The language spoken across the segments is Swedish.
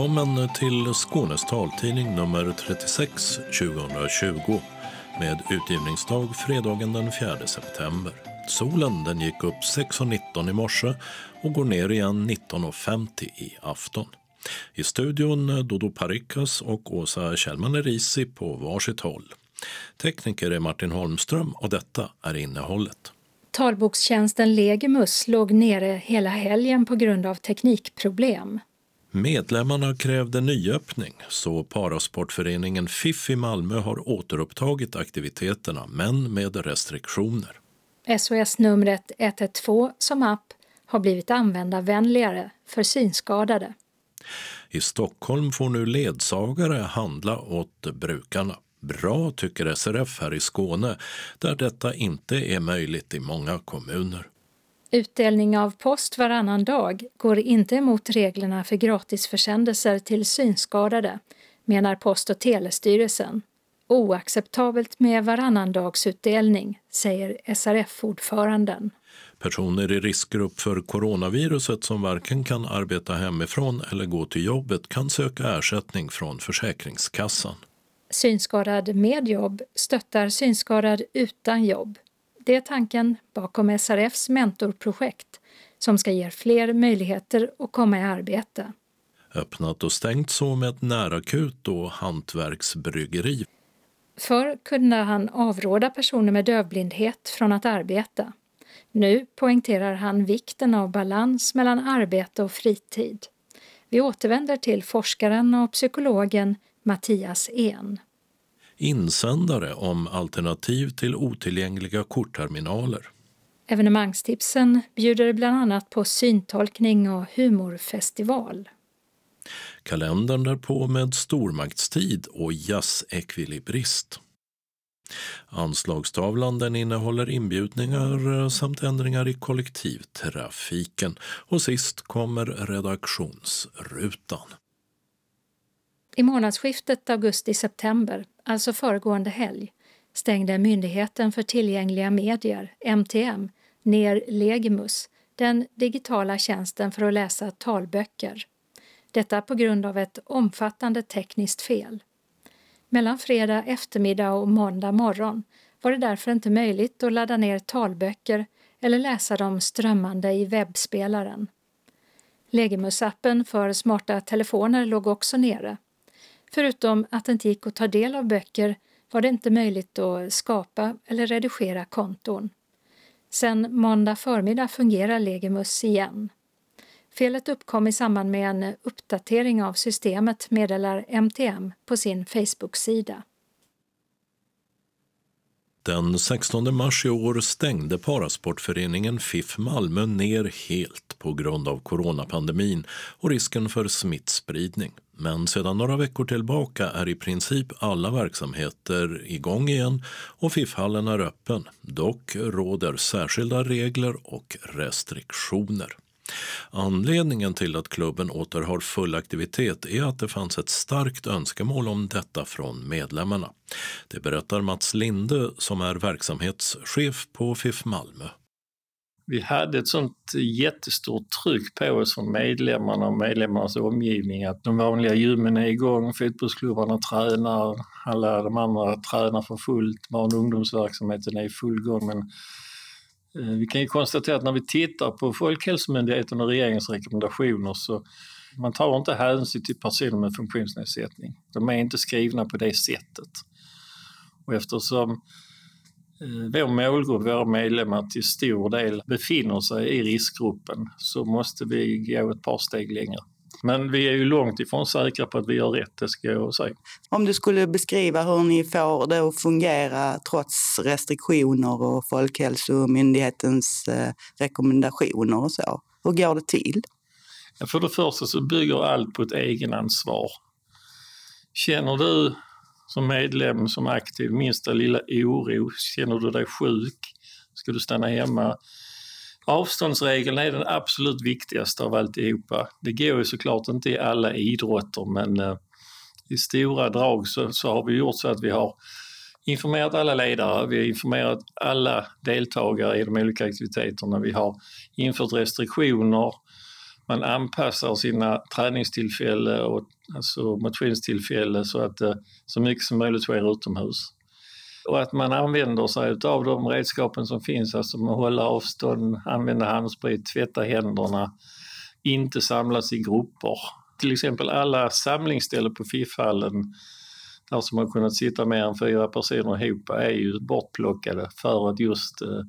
Välkommen till Skånes taltidning nummer 36 2020 med utgivningsdag fredagen den 4 september. Solen den gick upp 6.19 i morse och går ner igen 19.50 i afton. I studion Dodo Parikas och Åsa Kjellman Erisi på varsitt håll. Tekniker är Martin Holmström och detta är innehållet. Talbokstjänsten Legimus låg nere hela helgen på grund av teknikproblem. Medlemmarna krävde nyöppning så parasportföreningen FIF i Malmö har återupptagit aktiviteterna men med restriktioner. SOS-numret 112 som app har blivit användarvänligare för synskadade. I Stockholm får nu ledsagare handla åt brukarna. Bra, tycker SRF här i Skåne, där detta inte är möjligt i många kommuner. Utdelning av post varannan dag går inte emot reglerna för gratisförsändelser till synskadade, menar Post och telestyrelsen. Oacceptabelt med varannandagsutdelning, säger SRF-ordföranden. Personer i riskgrupp för coronaviruset som varken kan arbeta hemifrån eller gå till jobbet kan söka ersättning från Försäkringskassan. Synskadad med jobb stöttar synskadad utan jobb. Det är tanken bakom SRFs mentorprojekt som ska ge fler möjligheter att komma i arbete. Öppnat och stängt så med ett närakut och hantverksbryggeri. Förr kunde han avråda personer med dövblindhet från att arbeta. Nu poängterar han vikten av balans mellan arbete och fritid. Vi återvänder till forskaren och psykologen Mattias En. Insändare om alternativ till otillgängliga kortterminaler. Evenemangstipsen bjuder bland annat på syntolkning och humorfestival. Kalendern därpå med stormaktstid och jazzekvilibrist. Anslagstavlan den innehåller inbjudningar samt ändringar i kollektivtrafiken och sist kommer redaktionsrutan. I månadsskiftet augusti-september, alltså föregående helg, stängde Myndigheten för tillgängliga medier, MTM, ner Legimus, den digitala tjänsten för att läsa talböcker. Detta på grund av ett omfattande tekniskt fel. Mellan fredag eftermiddag och måndag morgon var det därför inte möjligt att ladda ner talböcker eller läsa dem strömmande i webbspelaren. Legimus-appen för smarta telefoner låg också nere. Förutom att det inte gick att ta del av böcker var det inte möjligt att skapa eller redigera konton. Sen måndag förmiddag fungerar Legimus igen. Felet uppkom i samband med en uppdatering av systemet, meddelar MTM på sin Facebook-sida. Den 16 mars i år stängde parasportföreningen FIF Malmö ner helt på grund av coronapandemin och risken för smittspridning. Men sedan några veckor tillbaka är i princip alla verksamheter igång igen och FIF-hallen är öppen. Dock råder särskilda regler och restriktioner. Anledningen till att klubben åter har full aktivitet är att det fanns ett starkt önskemål om detta från medlemmarna. Det berättar Mats Linde som är verksamhetschef på FIF Malmö. Vi hade ett sånt jättestort tryck på oss från medlemmarna och medlemmarnas omgivning att de vanliga gymmen är igång, fotbollsklubbarna tränar, alla de andra tränar för fullt, barn och ungdomsverksamheten är i full gång men eh, vi kan ju konstatera att när vi tittar på Folkhälsomyndigheten och regeringens rekommendationer så man tar inte hänsyn till personer med funktionsnedsättning. De är inte skrivna på det sättet. Och eftersom vår målgrupp, våra medlemmar till stor del befinner sig i riskgruppen så måste vi gå ett par steg längre. Men vi är ju långt ifrån säkra på att vi gör rätt, det ska jag säga. Om du skulle beskriva hur ni får det att fungera trots restriktioner och Folkhälsomyndighetens eh, rekommendationer och så. Hur går det till? För det första så bygger allt på ett egenansvar. Känner du som medlem, som aktiv, minsta lilla oro, känner du dig sjuk, ska du stanna hemma, Avståndsregeln är den absolut viktigaste av alltihopa. Det går ju såklart inte i alla idrotter men eh, i stora drag så, så, har vi gjort så att vi har informerat alla ledare, vi har informerat alla deltagare i de olika aktiviteterna, vi har infört restriktioner, man anpassar sina träningstillfällen och alltså motionstillfällen så att det så mycket som möjligt sker utomhus. Och att man använder sig av de redskapen som finns, alltså att hålla avstånd, använda handsprit, tvätta händerna, inte samlas i grupper. Till exempel alla samlingsställen på FIF-hallen där som har kunnat sitta mer än fyra personer ihop är ju bortplockade för att just eh,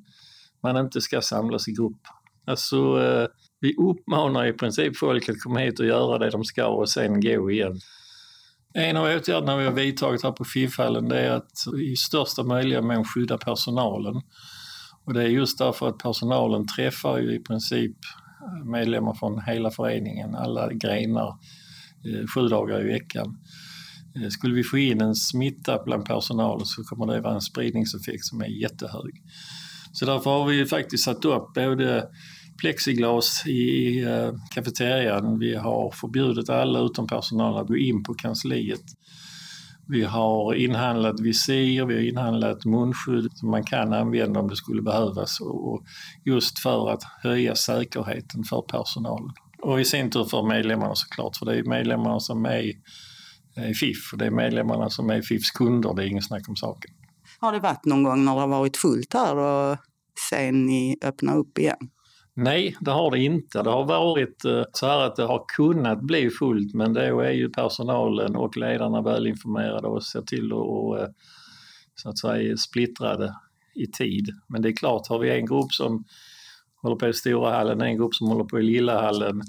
man inte ska samlas i grupp. Alltså, eh, vi uppmanar i princip folk att komma hit och göra det de ska och sen gå igen. En av åtgärderna vi har vidtagit här på FIF-hallen är att i största möjliga mån skydda personalen. Och det är just därför att personalen träffar ju i princip eh, medlemmar från hela föreningen, alla grenar, eh, sju dagar i veckan. Eh, skulle vi få in en smitta bland personalen så kommer det vara en spridningseffekt som är jättehög. Så därför har vi faktiskt satt upp både plexiglas i eh, kafeterian. Vi har förbjudit alla utom personalen att gå in på kansliet. Vi har inhandlat visir, vi har inhandlat munskydd som man kan använda om det skulle behövas och just för att höja säkerheten för personalen. Och i sin tur för medlemmarna såklart, för det är medlemmarna som är i FIF och det är medlemmarna som är FIFs kunder, det är inget snack om saken. Har det varit någon gång när det har varit fullt här och sen ni öppnar upp igen? Nej, det har det inte. Det har varit eh, så här att det har kunnat bli fullt men då är ju personalen och ledarna välinformerade och ser till att eh, så att säga splittrade i tid. Men det är klart, har vi en grupp som håller på i stora hallen, en grupp som håller på i lilla hallen,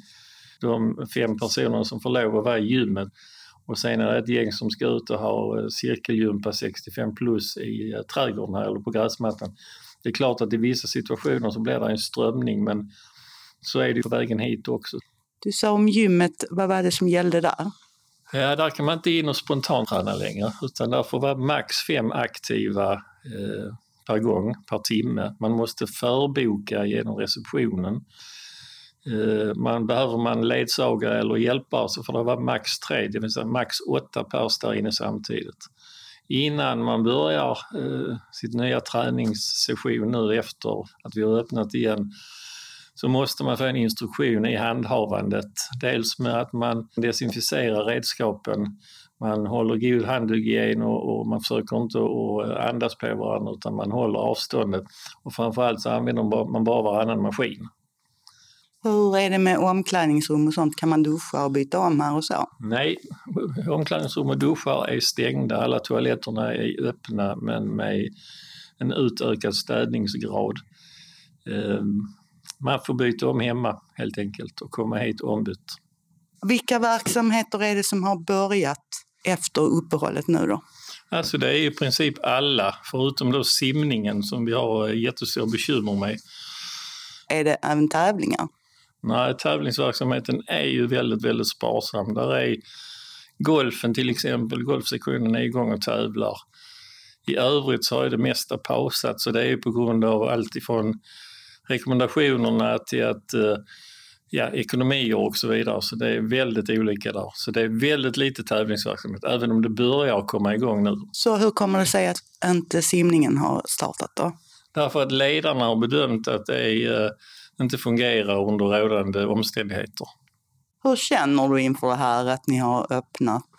de fem personerna som får lov att vara i gymmet och sen är det ett gäng som ska ut och ha eh, cirkelgympa 65 plus i trädgården här eller på gräsmattan det är klart att i vissa situationer så blir det en strömning men så är det på vägen hit också. Du sa om gymmet, vad var det som gällde där? Ja, där kan man inte in och spontant längre utan där får vara max fem aktiva eh, per gång, per timme. Man måste förboka genom receptionen. Eh, man, behöver man ledsagare eller hjälpare så får det vara max tre, det vill säga max åtta pers där inne samtidigt innan man börjar eh, sitt nya träningssession nu efter att vi har öppnat igen så måste man få en instruktion i handhavandet. Dels med att man desinficerar redskapen, man håller god handhygien och, och man försöker inte att andas på varandra utan man håller avståndet. Och framförallt så använder man bara varannan maskin. Hur är det med omklädningsrum och sånt? Kan man duscha och byta om här och så? Nej, omklädningsrum och duschar är stängda. Alla toaletterna är öppna men med en utökad städningsgrad. Ehm, man får byta om hemma helt enkelt och komma hit ombytt. Vilka verksamheter är det som har börjat efter uppehållet nu då? Alltså det är i princip alla, förutom då simningen som vi har jättestora bekymmer med. Är det även tävlingar? Nej, tävlingsverksamheten är ju väldigt, väldigt sparsam. Där är golfen till exempel, golfsektionen är igång och tävlar. I övrigt så har det mesta pausat så det är på grund av allt ifrån rekommendationerna till att eh, ja, ekonomier och så vidare. Så det är väldigt olika där. Så det är väldigt lite tävlingsverksamhet, även om det börjar komma igång nu. Så hur kommer det sig att inte simningen har startat då? Därför att ledarna har bedömt att det är eh, inte fungerar under rådande omständigheter. Hur känner du inför det här att ni har öppnat?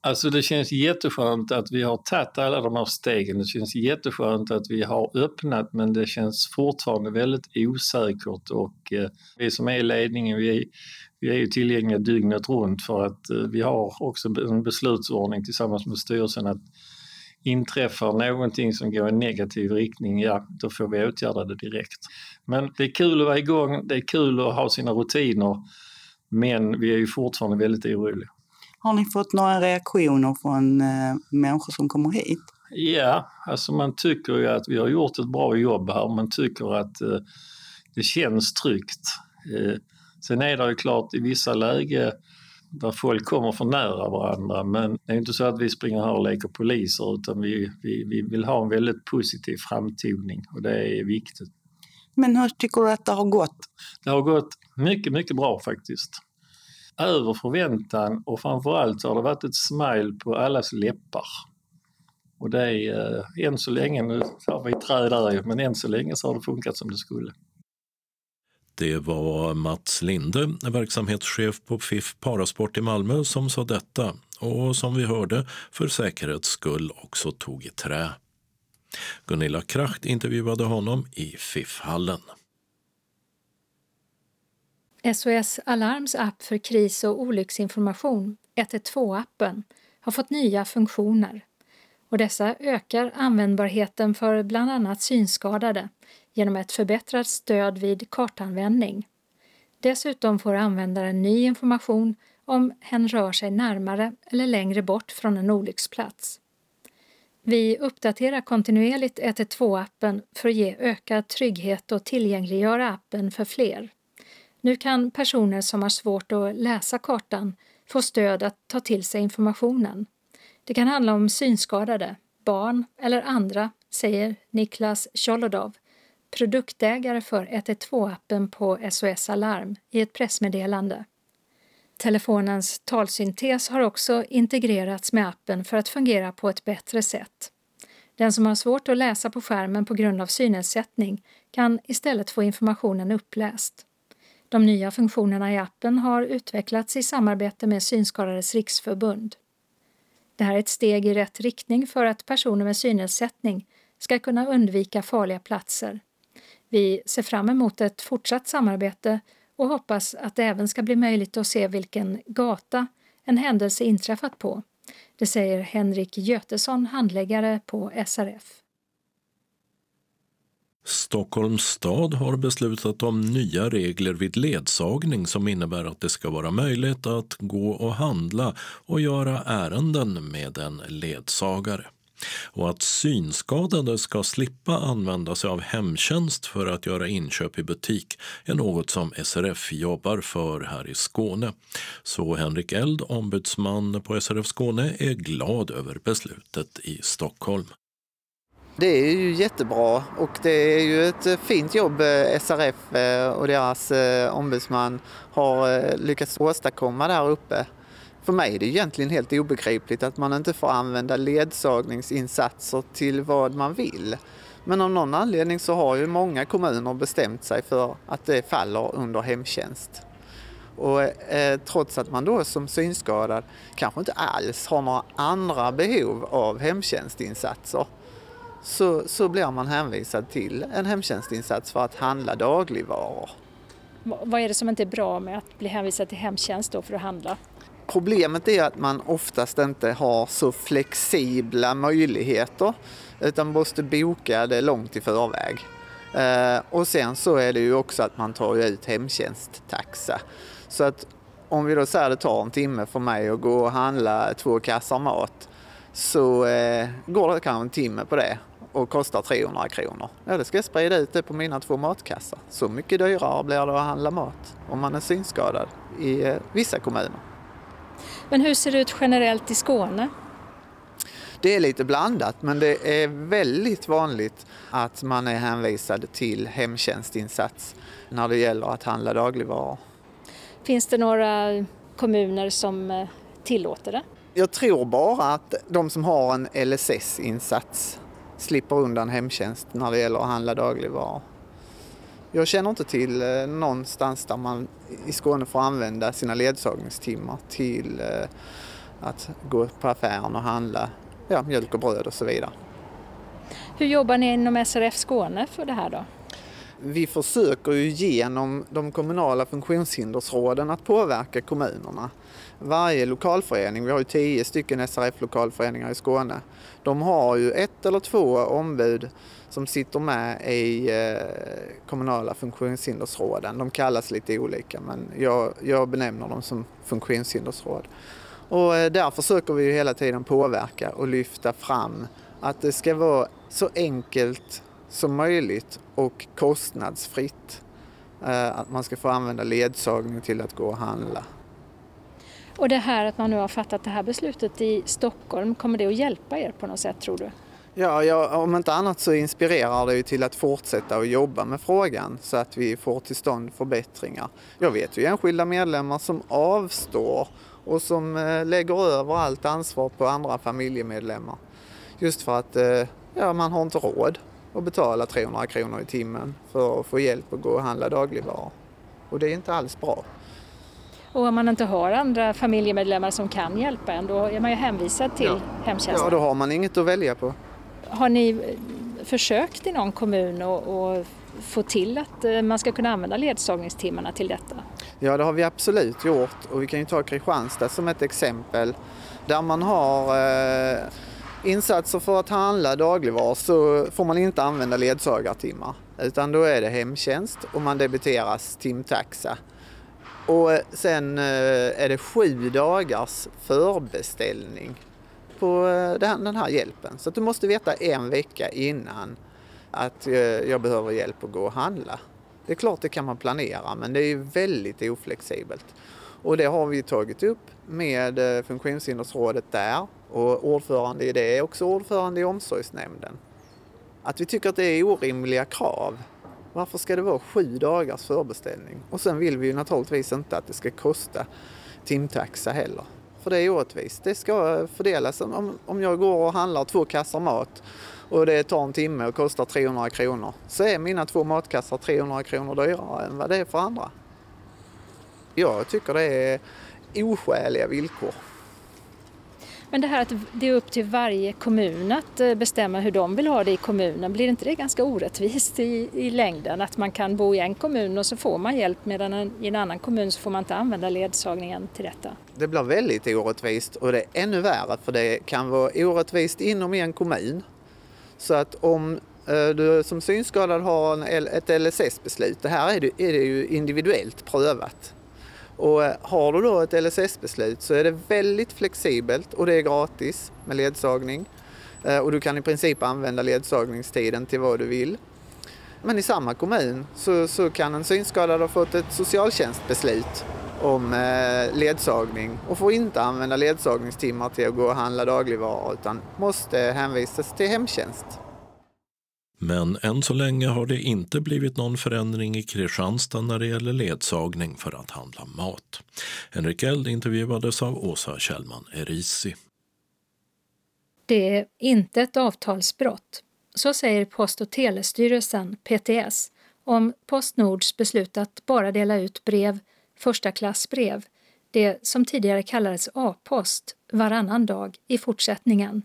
Alltså det känns jätteskönt att vi har tagit alla de här stegen. Det känns jätteskönt att vi har öppnat men det känns fortfarande väldigt osäkert och eh, vi som är i ledningen vi är, vi är ju tillgängliga dygnet runt för att eh, vi har också en beslutsordning tillsammans med styrelsen att inträffar någonting som går i negativ riktning, ja då får vi åtgärda det direkt. Men det är kul att vara igång, det är kul att ha sina rutiner, men vi är ju fortfarande väldigt oroliga. Har ni fått några reaktioner från eh, människor som kommer hit? Ja, alltså man tycker ju att vi har gjort ett bra jobb här. Man tycker att eh, det känns tryggt. Eh, sen är det ju klart i vissa lägen där folk kommer för nära varandra. Men det är inte så att vi springer här och leker poliser utan vi, vi, vi vill ha en väldigt positiv framtoning och det är viktigt. Men hur tycker du att det har gått? Det har gått mycket, mycket bra faktiskt. Över förväntan och framförallt så har det varit ett smile på allas läppar. Och det är äh, än så länge, nu har vi träd där men än så länge så har det funkat som det skulle. Det var Mats Linde, verksamhetschef på FIF Parasport i Malmö, som sa detta och som vi hörde för säkerhets skull också tog i trä. Gunilla Kracht intervjuade honom i FIF-hallen. SOS Alarms app för kris och olycksinformation, 112-appen, har fått nya funktioner. Och dessa ökar användbarheten för bland annat synskadade genom ett förbättrat stöd vid kartanvändning. Dessutom får användaren ny information om hen rör sig närmare eller längre bort från en olycksplats. Vi uppdaterar kontinuerligt 112-appen för att ge ökad trygghet och tillgängliggöra appen för fler. Nu kan personer som har svårt att läsa kartan få stöd att ta till sig informationen. Det kan handla om synskadade, barn eller andra, säger Niklas Tjolodov, produktägare för 112-appen på SOS Alarm i ett pressmeddelande. Telefonens talsyntes har också integrerats med appen för att fungera på ett bättre sätt. Den som har svårt att läsa på skärmen på grund av synnedsättning kan istället få informationen uppläst. De nya funktionerna i appen har utvecklats i samarbete med Synskadades riksförbund. Det här är ett steg i rätt riktning för att personer med synnedsättning ska kunna undvika farliga platser. Vi ser fram emot ett fortsatt samarbete och hoppas att det även ska bli möjligt att se vilken gata en händelse inträffat på. Det säger Henrik Götesson, handläggare på SRF. Stockholms stad har beslutat om nya regler vid ledsagning som innebär att det ska vara möjligt att gå och handla och göra ärenden med en ledsagare och att synskadade ska slippa använda sig av hemtjänst för att göra inköp i butik är något som SRF jobbar för här i Skåne. Så Henrik Eld, ombudsman på SRF Skåne, är glad över beslutet i Stockholm. Det är ju jättebra och det är ju ett fint jobb eh, SRF eh, och deras eh, ombudsman har lyckats åstadkomma där uppe. För mig är det egentligen helt obegripligt att man inte får använda ledsagningsinsatser till vad man vill. Men av någon anledning så har ju många kommuner bestämt sig för att det faller under hemtjänst. Och eh, trots att man då som synskadad kanske inte alls har några andra behov av hemtjänstinsatser så, så blir man hänvisad till en hemtjänstinsats för att handla dagligvaror. Vad är det som inte är bra med att bli hänvisad till hemtjänst då för att handla? Problemet är att man oftast inte har så flexibla möjligheter utan måste boka det långt i förväg. Eh, och sen så är det ju också att man tar ut hemtjänsttaxa. Så att om vi då säger att det tar en timme för mig att gå och handla två kassar mat så eh, går det kanske en timme på det och kostar 300 kronor. Ja, då ska jag sprida ut det på mina två matkassar. Så mycket dyrare blir det att handla mat om man är synskadad i eh, vissa kommuner. Men hur ser det ut generellt i Skåne? Det är lite blandat men det är väldigt vanligt att man är hänvisad till hemtjänstinsats när det gäller att handla dagligvaror. Finns det några kommuner som eh, tillåter det? Jag tror bara att de som har en LSS-insats slipper undan hemtjänst när det gäller att handla dagligvaror. Jag känner inte till eh, någonstans där man i Skåne får använda sina ledsagningstimmar till eh, att gå på affären och handla ja, mjölk och bröd och så vidare. Hur jobbar ni inom SRF Skåne för det här då? Vi försöker ju genom de kommunala funktionshindersråden att påverka kommunerna. Varje lokalförening, vi har ju tio stycken SRF-lokalföreningar i Skåne, de har ju ett eller två ombud som sitter med i eh, kommunala funktionshindersråden. De kallas lite olika men jag, jag benämner dem som funktionshindersråd. Och eh, där försöker vi ju hela tiden påverka och lyfta fram att det ska vara så enkelt som möjligt och kostnadsfritt. Eh, att man ska få använda ledsagning till att gå och handla. Och det här att man nu har fattat det här beslutet i Stockholm, kommer det att hjälpa er på något sätt tror du? Ja, ja, om inte annat så inspirerar det ju till att fortsätta att jobba med frågan så att vi får till stånd förbättringar. Jag vet ju enskilda medlemmar som avstår och som eh, lägger över allt ansvar på andra familjemedlemmar. Just för att eh, ja, man har inte råd att betala 300 kronor i timmen för att få hjälp att gå och handla dagligvaror. och det är inte alls bra. Och om man inte har andra familjemedlemmar som kan hjälpa en, då är man ju hänvisad till ja. hemtjänsten. Ja, då har man inget att välja på. Har ni försökt i någon kommun att få till att eh, man ska kunna använda ledsagningstimmarna till detta? Ja, det har vi absolut gjort och vi kan ju ta Kristianstad som ett exempel där man har eh, insatser för att handla dagligvaror så får man inte använda ledsagartimmar utan då är det hemtjänst och man debiteras timtaxa. Och sen eh, är det sju dagars förbeställning på eh, den här hjälpen. Så att du måste veta en vecka innan att eh, jag behöver hjälp att gå och handla. Det är klart det kan man planera men det är väldigt oflexibelt. Och det har vi tagit upp med eh, funktionshindersrådet där och ordförande i det är också ordförande i omsorgsnämnden. Att vi tycker att det är orimliga krav. Varför ska det vara sju dagars förbeställning? Och sen vill vi ju naturligtvis inte att det ska kosta timtaxa heller. För det är orättvist. Det ska fördelas. Om, om jag går och handlar två kassar mat och det tar en timme och kostar 300 kronor så är mina två matkassar 300 kronor dyrare än vad det är för andra. Jag tycker det är oskäliga villkor. Men det här att det är upp till varje kommun att eh, bestämma hur de vill ha det i kommunen, blir inte det ganska orättvist i, i längden? Att man kan bo i en kommun och så får man hjälp medan i en annan kommun så får man inte använda ledsagningen till detta? Det blir väldigt orättvist och det är ännu värre för det kan vara orättvist inom en kommun. Så att om eh, du som synskadad har ett LSS-beslut, det här är det, är det ju individuellt prövat. Och eh, har du då ett LSS-beslut så är det väldigt flexibelt och det är gratis med ledsagning. Eh, och du kan i princip använda ledsagningstiden till vad du vill. Men i samma kommun så, så kan en synskadad ha fått ett socialtjänstbeslut om eh, ledsagning och får inte använda ledsagningstimmar till att gå och handla dagligvaror utan måste hänvisas till hemtjänst. Men än så länge har det inte blivit någon förändring i Kristianstad när det gäller ledsagning för att handla mat. Henrik Eld intervjuades av Åsa Kjellman Erisi. Det är inte ett avtalsbrott. Så säger Post och telestyrelsen, PTS, om Postnords beslut att bara dela ut brev, första klassbrev, det som tidigare kallades A-post, varannan dag i fortsättningen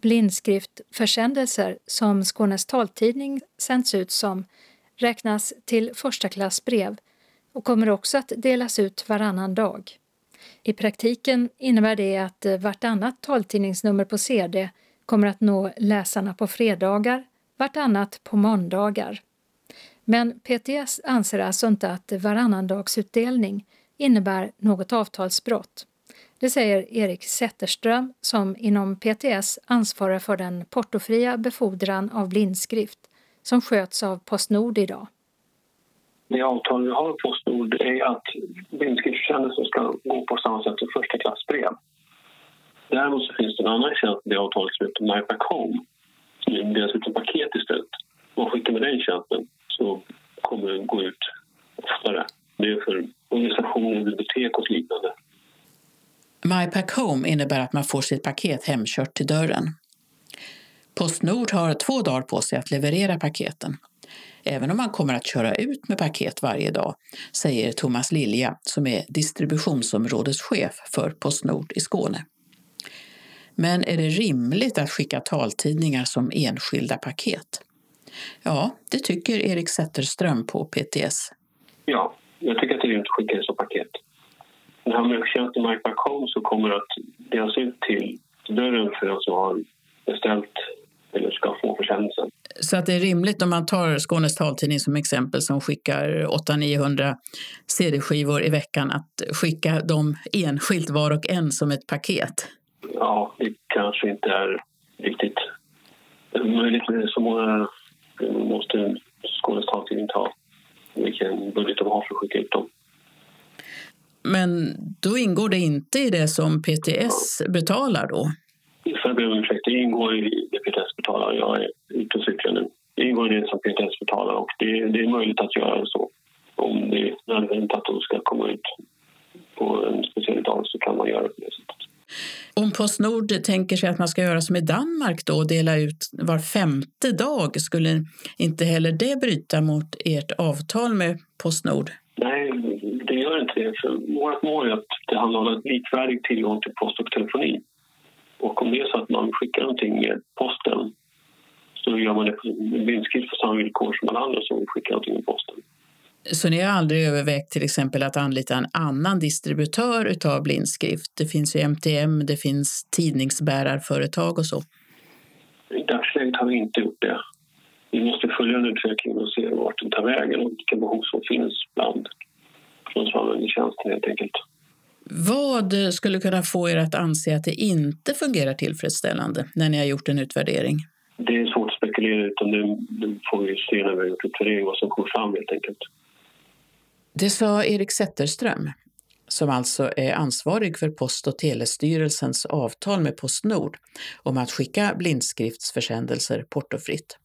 blindskriftförsändelser som Skånes taltidning sänds ut som räknas till första klass brev och kommer också att delas ut varannan dag. I praktiken innebär det att eh, vartannat taltidningsnummer på CD kommer att nå läsarna på fredagar, vartannat på måndagar. Men PTS anser alltså inte att varannandagsutdelning innebär något avtalsbrott. Det säger Erik Zetterström som inom PTS ansvarar för den portofria befordran av blindskrift som sköts av Postnord idag. Det avtal vi har med Postnord är att blindskriftförsändelser ska gå på samma sätt som första klassbrev. Däremot så finns det en annan tjänst i det avtalet som heter MyPack Home som delas ut som paket istället. Om man skickar med den tjänsten så kommer den gå ut oftare. Det är för organisationer, bibliotek och liknande. MyPack Home innebär att man får sitt paket hemkört till dörren. Postnord har två dagar på sig att leverera paketen. Även om man kommer att köra ut med paket varje dag, säger Thomas Lilja som är distributionsområdeschef för Postnord i Skåne. Men är det rimligt att skicka taltidningar som enskilda paket? Ja, det tycker Erik Zetterström på PTS. Ja, jag tycker att det är rimligt att skicka det som paket den här mjölktjänsten MyPack så kommer att delas ut till dörren för den som har beställt eller ska få försändelsen. Så att det är rimligt om man tar Skånes taltidning som exempel som skickar 800-900 CD-skivor i veckan att skicka dem enskilt var och en som ett paket? Ja, det kanske inte är riktigt möjligt. Så många måste Skånes taltidning ta vilken budget de har för att skicka ut dem. Men då ingår det inte i det som PTS betalar då? För att be om ursäkt, det ingår i det PTS betalar. Jag är ute och cyklar nu. Det ingår i det som PTS betalar och det, det är möjligt att göra så. Om det är nödvändigt att de ska komma ut på en speciell dag så kan man göra på det sättet. Om Postnord tänker sig att man ska göra som i Danmark då och dela ut var femte dag, skulle inte heller det bryta mot ert avtal med Postnord? Gör inte det. För vårt mål är att det handlar om likvärdig tillgång till post och telefoni. Och om det är så att man skickar någonting med posten så gör man det på blindskrift på samma villkor som alla andra som skickar någonting med posten. Så ni har aldrig övervägt till exempel att anlita en annan distributör utav blindskrift? Det finns ju MTM, det finns tidningsbärarföretag och så. I dagsläget har vi inte gjort det. Vi måste följa den utvecklingen och se vart den tar vägen och vilka behov som finns bland de som använder tjänsten helt enkelt. Vad skulle kunna få er att anse att det inte fungerar tillfredsställande när ni har gjort en utvärdering? Det är svårt att spekulera utan det, det får vi se när vi har gjort utvärdering vad som kommer fram helt enkelt. Det sa Erik Zetterström, som alltså är ansvarig för Post och telestyrelsens avtal med Postnord om att skicka blindskriftsförsändelser portofritt.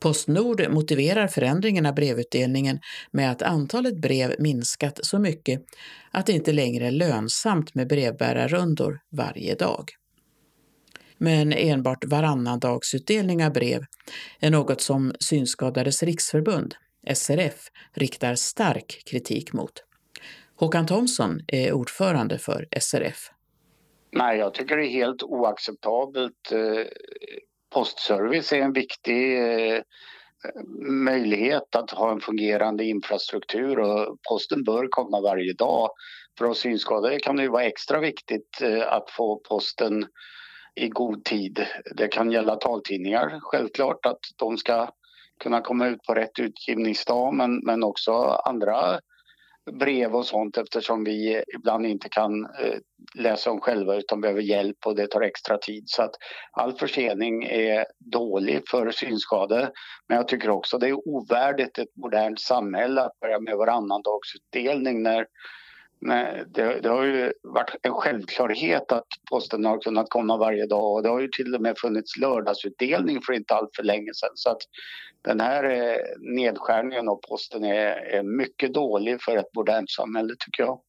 Postnord motiverar förändringen av brevutdelningen med att antalet brev minskat så mycket att det inte längre är lönsamt med brevbärarrundor varje dag. Men enbart varannandagsutdelning av brev är något som Synskadades riksförbund, SRF, riktar stark kritik mot. Håkan Thomsson är ordförande för SRF. Nej, jag tycker det är helt oacceptabelt. Eh, Postservice är en viktig eh, möjlighet att ha en fungerande infrastruktur och posten bör komma varje dag. För oss synskadade kan det vara extra viktigt eh, att få posten i god tid. Det kan gälla taltidningar, självklart, att de ska kunna komma ut på rätt utgivningsdag men, men också andra brev och sånt eftersom vi ibland inte kan eh, läsa dem själva utan behöver hjälp och det tar extra tid. Så att all försening är dålig för synskadade. Men jag tycker också det är ovärdigt ett modernt samhälle att börja med varannandagsutdelning när Nej, det, det, har ju varit en självklarhet att posten har kunnat komma varje dag och det har ju till och med funnits lördagsutdelning för inte allt för länge sedan. Så att den här eh, nedskärningen av posten är, är mycket dålig för ett modernt samhälle tycker jag.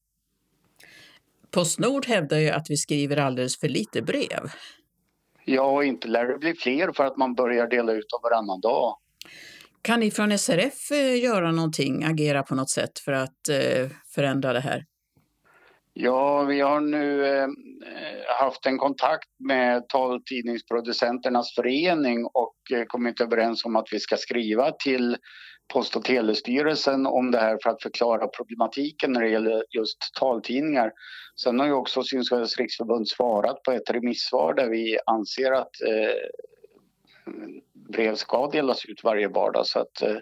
Postnord hävdar ju att vi skriver alldeles för lite brev. Ja, inte lär det bli fler för att man börjar dela ut dem varannan dag. Kan ni från SRF eh, göra någonting, agera på något sätt för att eh, förändra det här? Ja, vi har nu eh, haft en kontakt med taltidningsproducenternas förening och eh, kommit överens om att vi ska skriva till Post och telestyrelsen om det här för att förklara problematiken när det gäller just taltidningar. Sen har ju också Synskadades riksförbund svarat på ett remissvar där vi anser att eh, brev ska delas ut varje vardag. Så att, eh,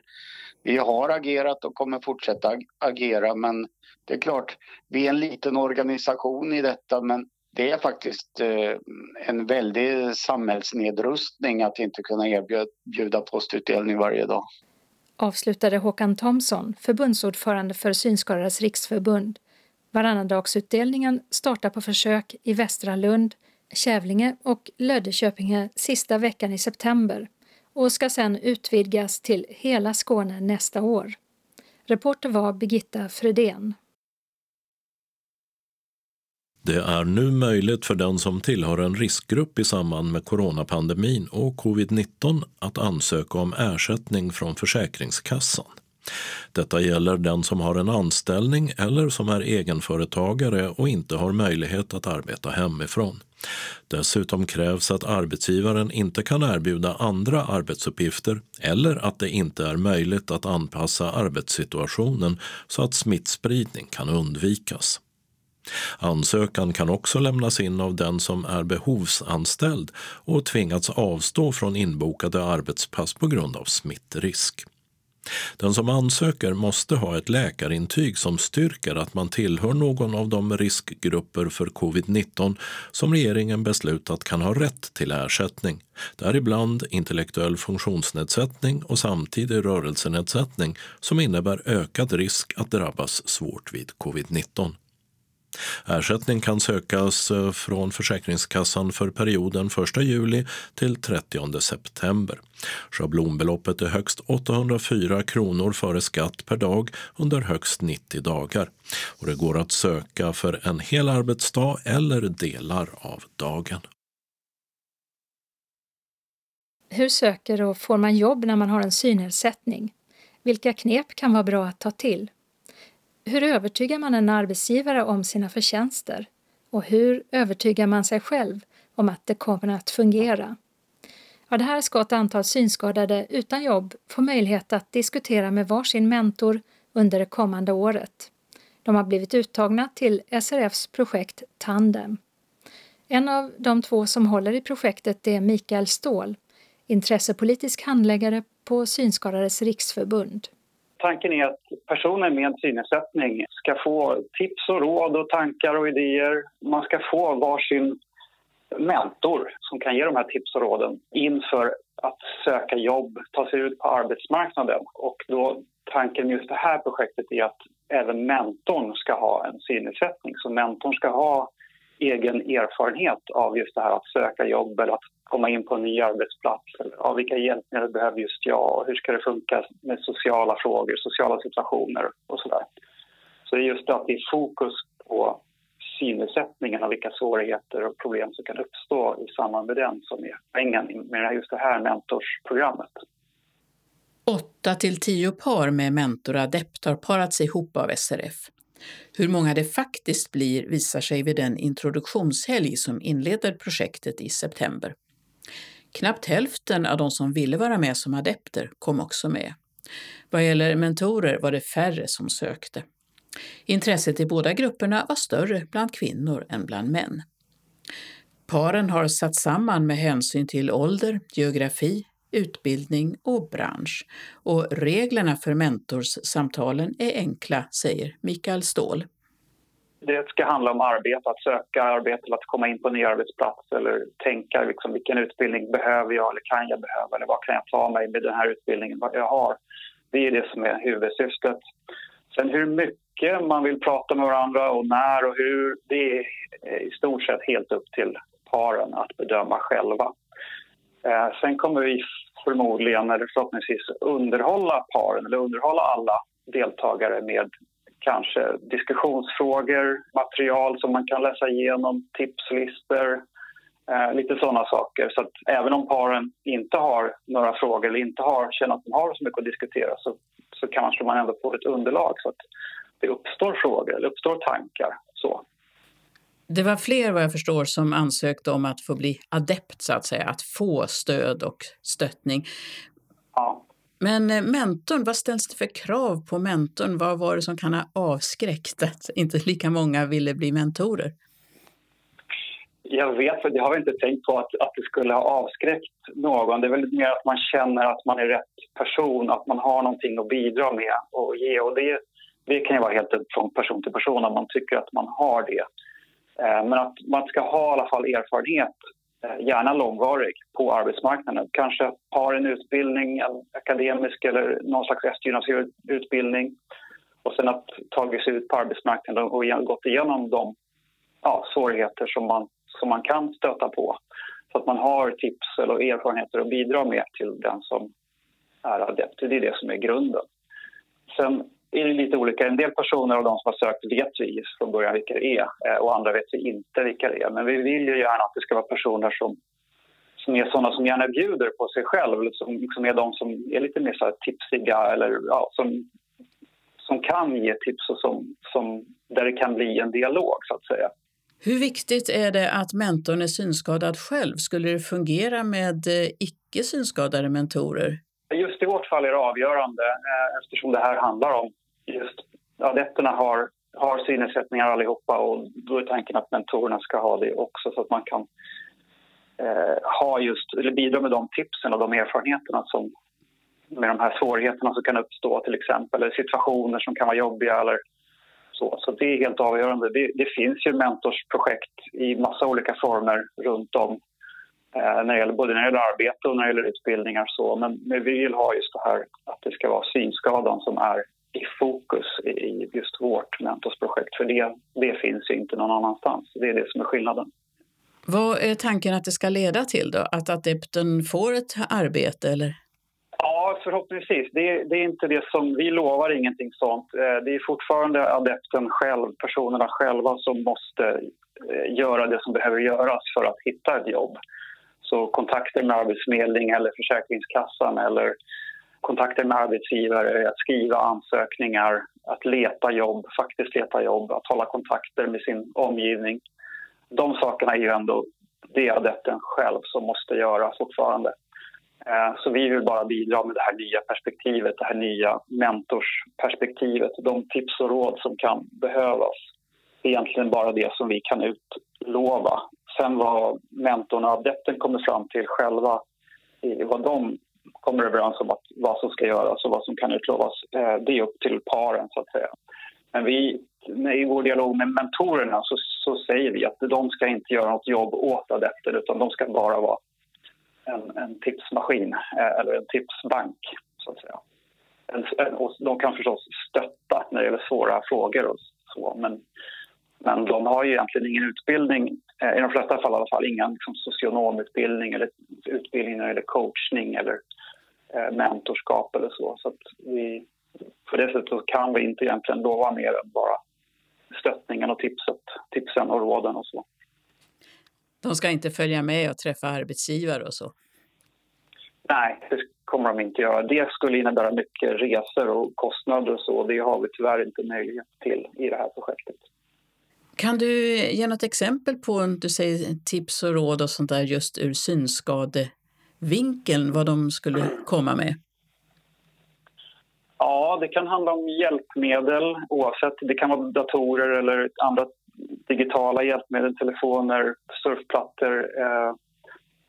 vi har agerat och kommer fortsätta agera men det är klart, vi är en liten organisation i detta men det är faktiskt eh, en väldig samhällsnedrustning att inte kunna erbjuda postutdelning varje dag. Avslutade Håkan Thomsson, förbundsordförande för Synskadades riksförbund. Varannandagsutdelningen startar på försök i Västra Lund, Kävlinge och Löddeköpinge sista veckan i september och ska sedan utvidgas till hela Skåne nästa år. Reporter var Birgitta Fredén. Det är nu möjligt för den som tillhör en riskgrupp i samband med coronapandemin och covid-19 att ansöka om ersättning från Försäkringskassan. Detta gäller den som har en anställning eller som är egenföretagare och inte har möjlighet att arbeta hemifrån. Dessutom krävs att arbetsgivaren inte kan erbjuda andra arbetsuppgifter eller att det inte är möjligt att anpassa arbetssituationen så att smittspridning kan undvikas. Ansökan kan också lämnas in av den som är behovsanställd och tvingats avstå från inbokade arbetspass på grund av smittrisk. Den som ansöker måste ha ett läkarintyg som styrker att man tillhör någon av de riskgrupper för covid-19 som regeringen beslutat kan ha rätt till ersättning, däribland intellektuell funktionsnedsättning och samtidig rörelsenedsättning som innebär ökad risk att drabbas svårt vid covid-19. Ersättning kan sökas eh, från Försäkringskassan för perioden 1 juli till 30 september. Schablonbeloppet är högst 804 kronor före skatt per dag under högst 90 dagar. Och det går att söka för en hel arbetsdag eller delar av dagen. Hur söker och får man jobb när man har en synnedsättning? Vilka knep kan vara bra att ta till? Hur övertygar man en arbetsgivare om sina förtjänster? Och hur övertygar man sig själv om att det kommer att fungera? Ja, det här ska ett antal synskadade utan jobb få möjlighet att diskutera med varsin mentor under det kommande året. De har blivit uttagna till SRFs projekt Tandem. En av de två som håller i projektet är Mikael Ståhl, intressepolitisk handläggare på Synskadades riksförbund. Tanken är att personer med synnedsättning ska få tips och råd och tankar och idéer. Man ska få varsin mentor som kan ge de här tips och råden inför att söka jobb, ta sig ut på arbetsmarknaden. Och då tanken med just det här projektet är att även mentorn ska ha en synnedsättning. Så mentorn ska ha egen erfarenhet av just det här att söka jobb eller att komma in på en ny arbetsplats. Ja, vilka hjälpmedel behöver just jag? Hur ska det funka med sociala frågor, sociala situationer och sådär. Så det är just det att det är fokus på synnedsättningen och vilka svårigheter och problem som kan uppstå i samband med den som är poängen med just det här mentorsprogrammet. Åtta till tio par med mentoradept har parats ihop av SRF. Hur många det faktiskt blir visar sig vid den introduktionshelg som inleder projektet i september. Knappt hälften av de som ville vara med som adepter kom också med. Vad gäller mentorer var det färre som sökte. Intresset i båda grupperna var större bland kvinnor än bland män. Paren har satt samman med hänsyn till ålder, geografi, utbildning och bransch. Och reglerna för mentorssamtalen är enkla, säger Mikael Ståhl. Det ska handla om arbete, att söka arbete eller att komma in på en ny arbetsplats eller tänka liksom, vilken utbildning behöver jag eller kan jag behöva eller vad kan jag ta mig med den här utbildningen, vad jag har. Det är det som är huvudsyftet. Sen hur mycket man vill prata med varandra och när och hur, det är i stort sett helt upp till paren att bedöma själva. Eh, sen kommer vi förmodligen, eller förhoppningsvis, underhålla paren eller underhålla alla deltagare med kanske diskussionsfrågor, material som man kan läsa igenom, tipslistor, eh, lite sådana saker. Så att även om paren inte har några frågor eller inte har, känner att de har så mycket att diskutera så, så kanske man ändå får ett underlag så att det uppstår frågor eller uppstår tankar. Så. Det var fler vad jag förstår som ansökte om att få bli adept så att säga, att få stöd och stöttning. Ja. Men eh, mentorn, vad ställs det för krav på mentorn? Vad var det som kan ha avskräckt att inte lika många ville bli mentorer? Jag vet, för jag har inte tänkt på att, att det skulle ha avskräckt någon. Det är väl mer att man känner att man är rätt person, att man har någonting att bidra med och ge. Och det, det kan ju vara helt från person till person om man tycker att man har det. Eh, men att man ska ha i alla fall erfarenhet, eh, gärna långvarig, på arbetsmarknaden. Kanske har en utbildning, en akademisk eller någon slags eftergymnasial utbildning och sen att tagit sig ut på arbetsmarknaden och gått igenom de ja, svårigheter som man, som man kan stöta på. Så att man har tips eller erfarenheter att bidra med till den som är adept. Det är det som är grunden. Sen är det lite olika. En del personer av de som har sökt vet vi från början vilka det är eh, och andra vet vi inte vilka det är. Men vi vill ju gärna att det ska vara personer som, som är sådana som gärna bjuder på sig själv, som, som är de som är lite mer så här tipsiga eller ja, som, som kan ge tips och som, som, där det kan bli en dialog så att säga. Hur viktigt är det att mentorn är synskadad själv? Skulle det fungera med eh, icke synskadade mentorer? Just i vårt fall är det avgörande eh, eftersom det här handlar om just adepterna har, har synnedsättningar allihopa och då är tanken att mentorerna ska ha det också så att man kan eh, ha just, eller bidra med de tipsen och de erfarenheterna som med de här svårigheterna som kan uppstå till exempel, eller situationer som kan vara jobbiga eller så. Så det är helt avgörande. Det, det finns ju mentorsprojekt i massa olika former runt om när det gäller, både när det gäller arbete och när det gäller utbildningar. Så. Men, men vi vill ha just det här att det ska vara synskadan som är i fokus i just vårt mentorsprojekt. För det, det finns ju inte någon annanstans. Det är det som är skillnaden. Vad är tanken att det ska leda till då? Att adepten får ett arbete eller? Ja, förhoppningsvis. Det, det är inte det som, vi lovar ingenting sånt. Eh, det är fortfarande adepten själv, personerna själva som måste eh, göra det som behöver göras för att hitta ett jobb. Så kontakter med Arbetsförmedlingen eller Försäkringskassan eller kontakter med arbetsgivare, att skriva ansökningar, att leta jobb, faktiskt leta jobb, att hålla kontakter med sin omgivning. De sakerna är ju ändå det adepten själv som måste göra fortfarande. Eh, så vi vill bara bidra med det här nya perspektivet, det här nya mentorsperspektivet, de tips och råd som kan behövas. Det är egentligen bara det som vi kan utlova. Sen vad mentorn och adepten kommer fram till själva, vad de kommer överens om att vad som ska göras och vad som kan utlovas, eh, det är upp till paren så att säga. Men vi, i vår dialog med mentorerna så, så säger vi att de ska inte göra något jobb åt adepten utan de ska bara vara en, en tipsmaskin eh, eller en tipsbank så att säga. Och de kan förstås stötta när det gäller svåra frågor och så men, men de har ju egentligen ingen utbildning, eh, i de flesta fall i alla fall, ingen liksom socionomutbildning eller utbildning gäller coachning eller eh, mentorskap eller så. Så vi, på det sättet kan vi inte egentligen lova mer än bara stöttningen och tipset, tipsen och råden och så. De ska inte följa med och träffa arbetsgivare och så? Nej, det kommer de inte göra. Det skulle innebära mycket resor och kostnader och så. Det har vi tyvärr inte möjlighet till i det här projektet. Kan du ge något exempel på, du säger tips och råd och sånt där just ur synskadevinkeln, vad de skulle komma med? Ja, det kan handla om hjälpmedel oavsett. Det kan vara datorer eller andra digitala hjälpmedel, telefoner, surfplattor. Eh,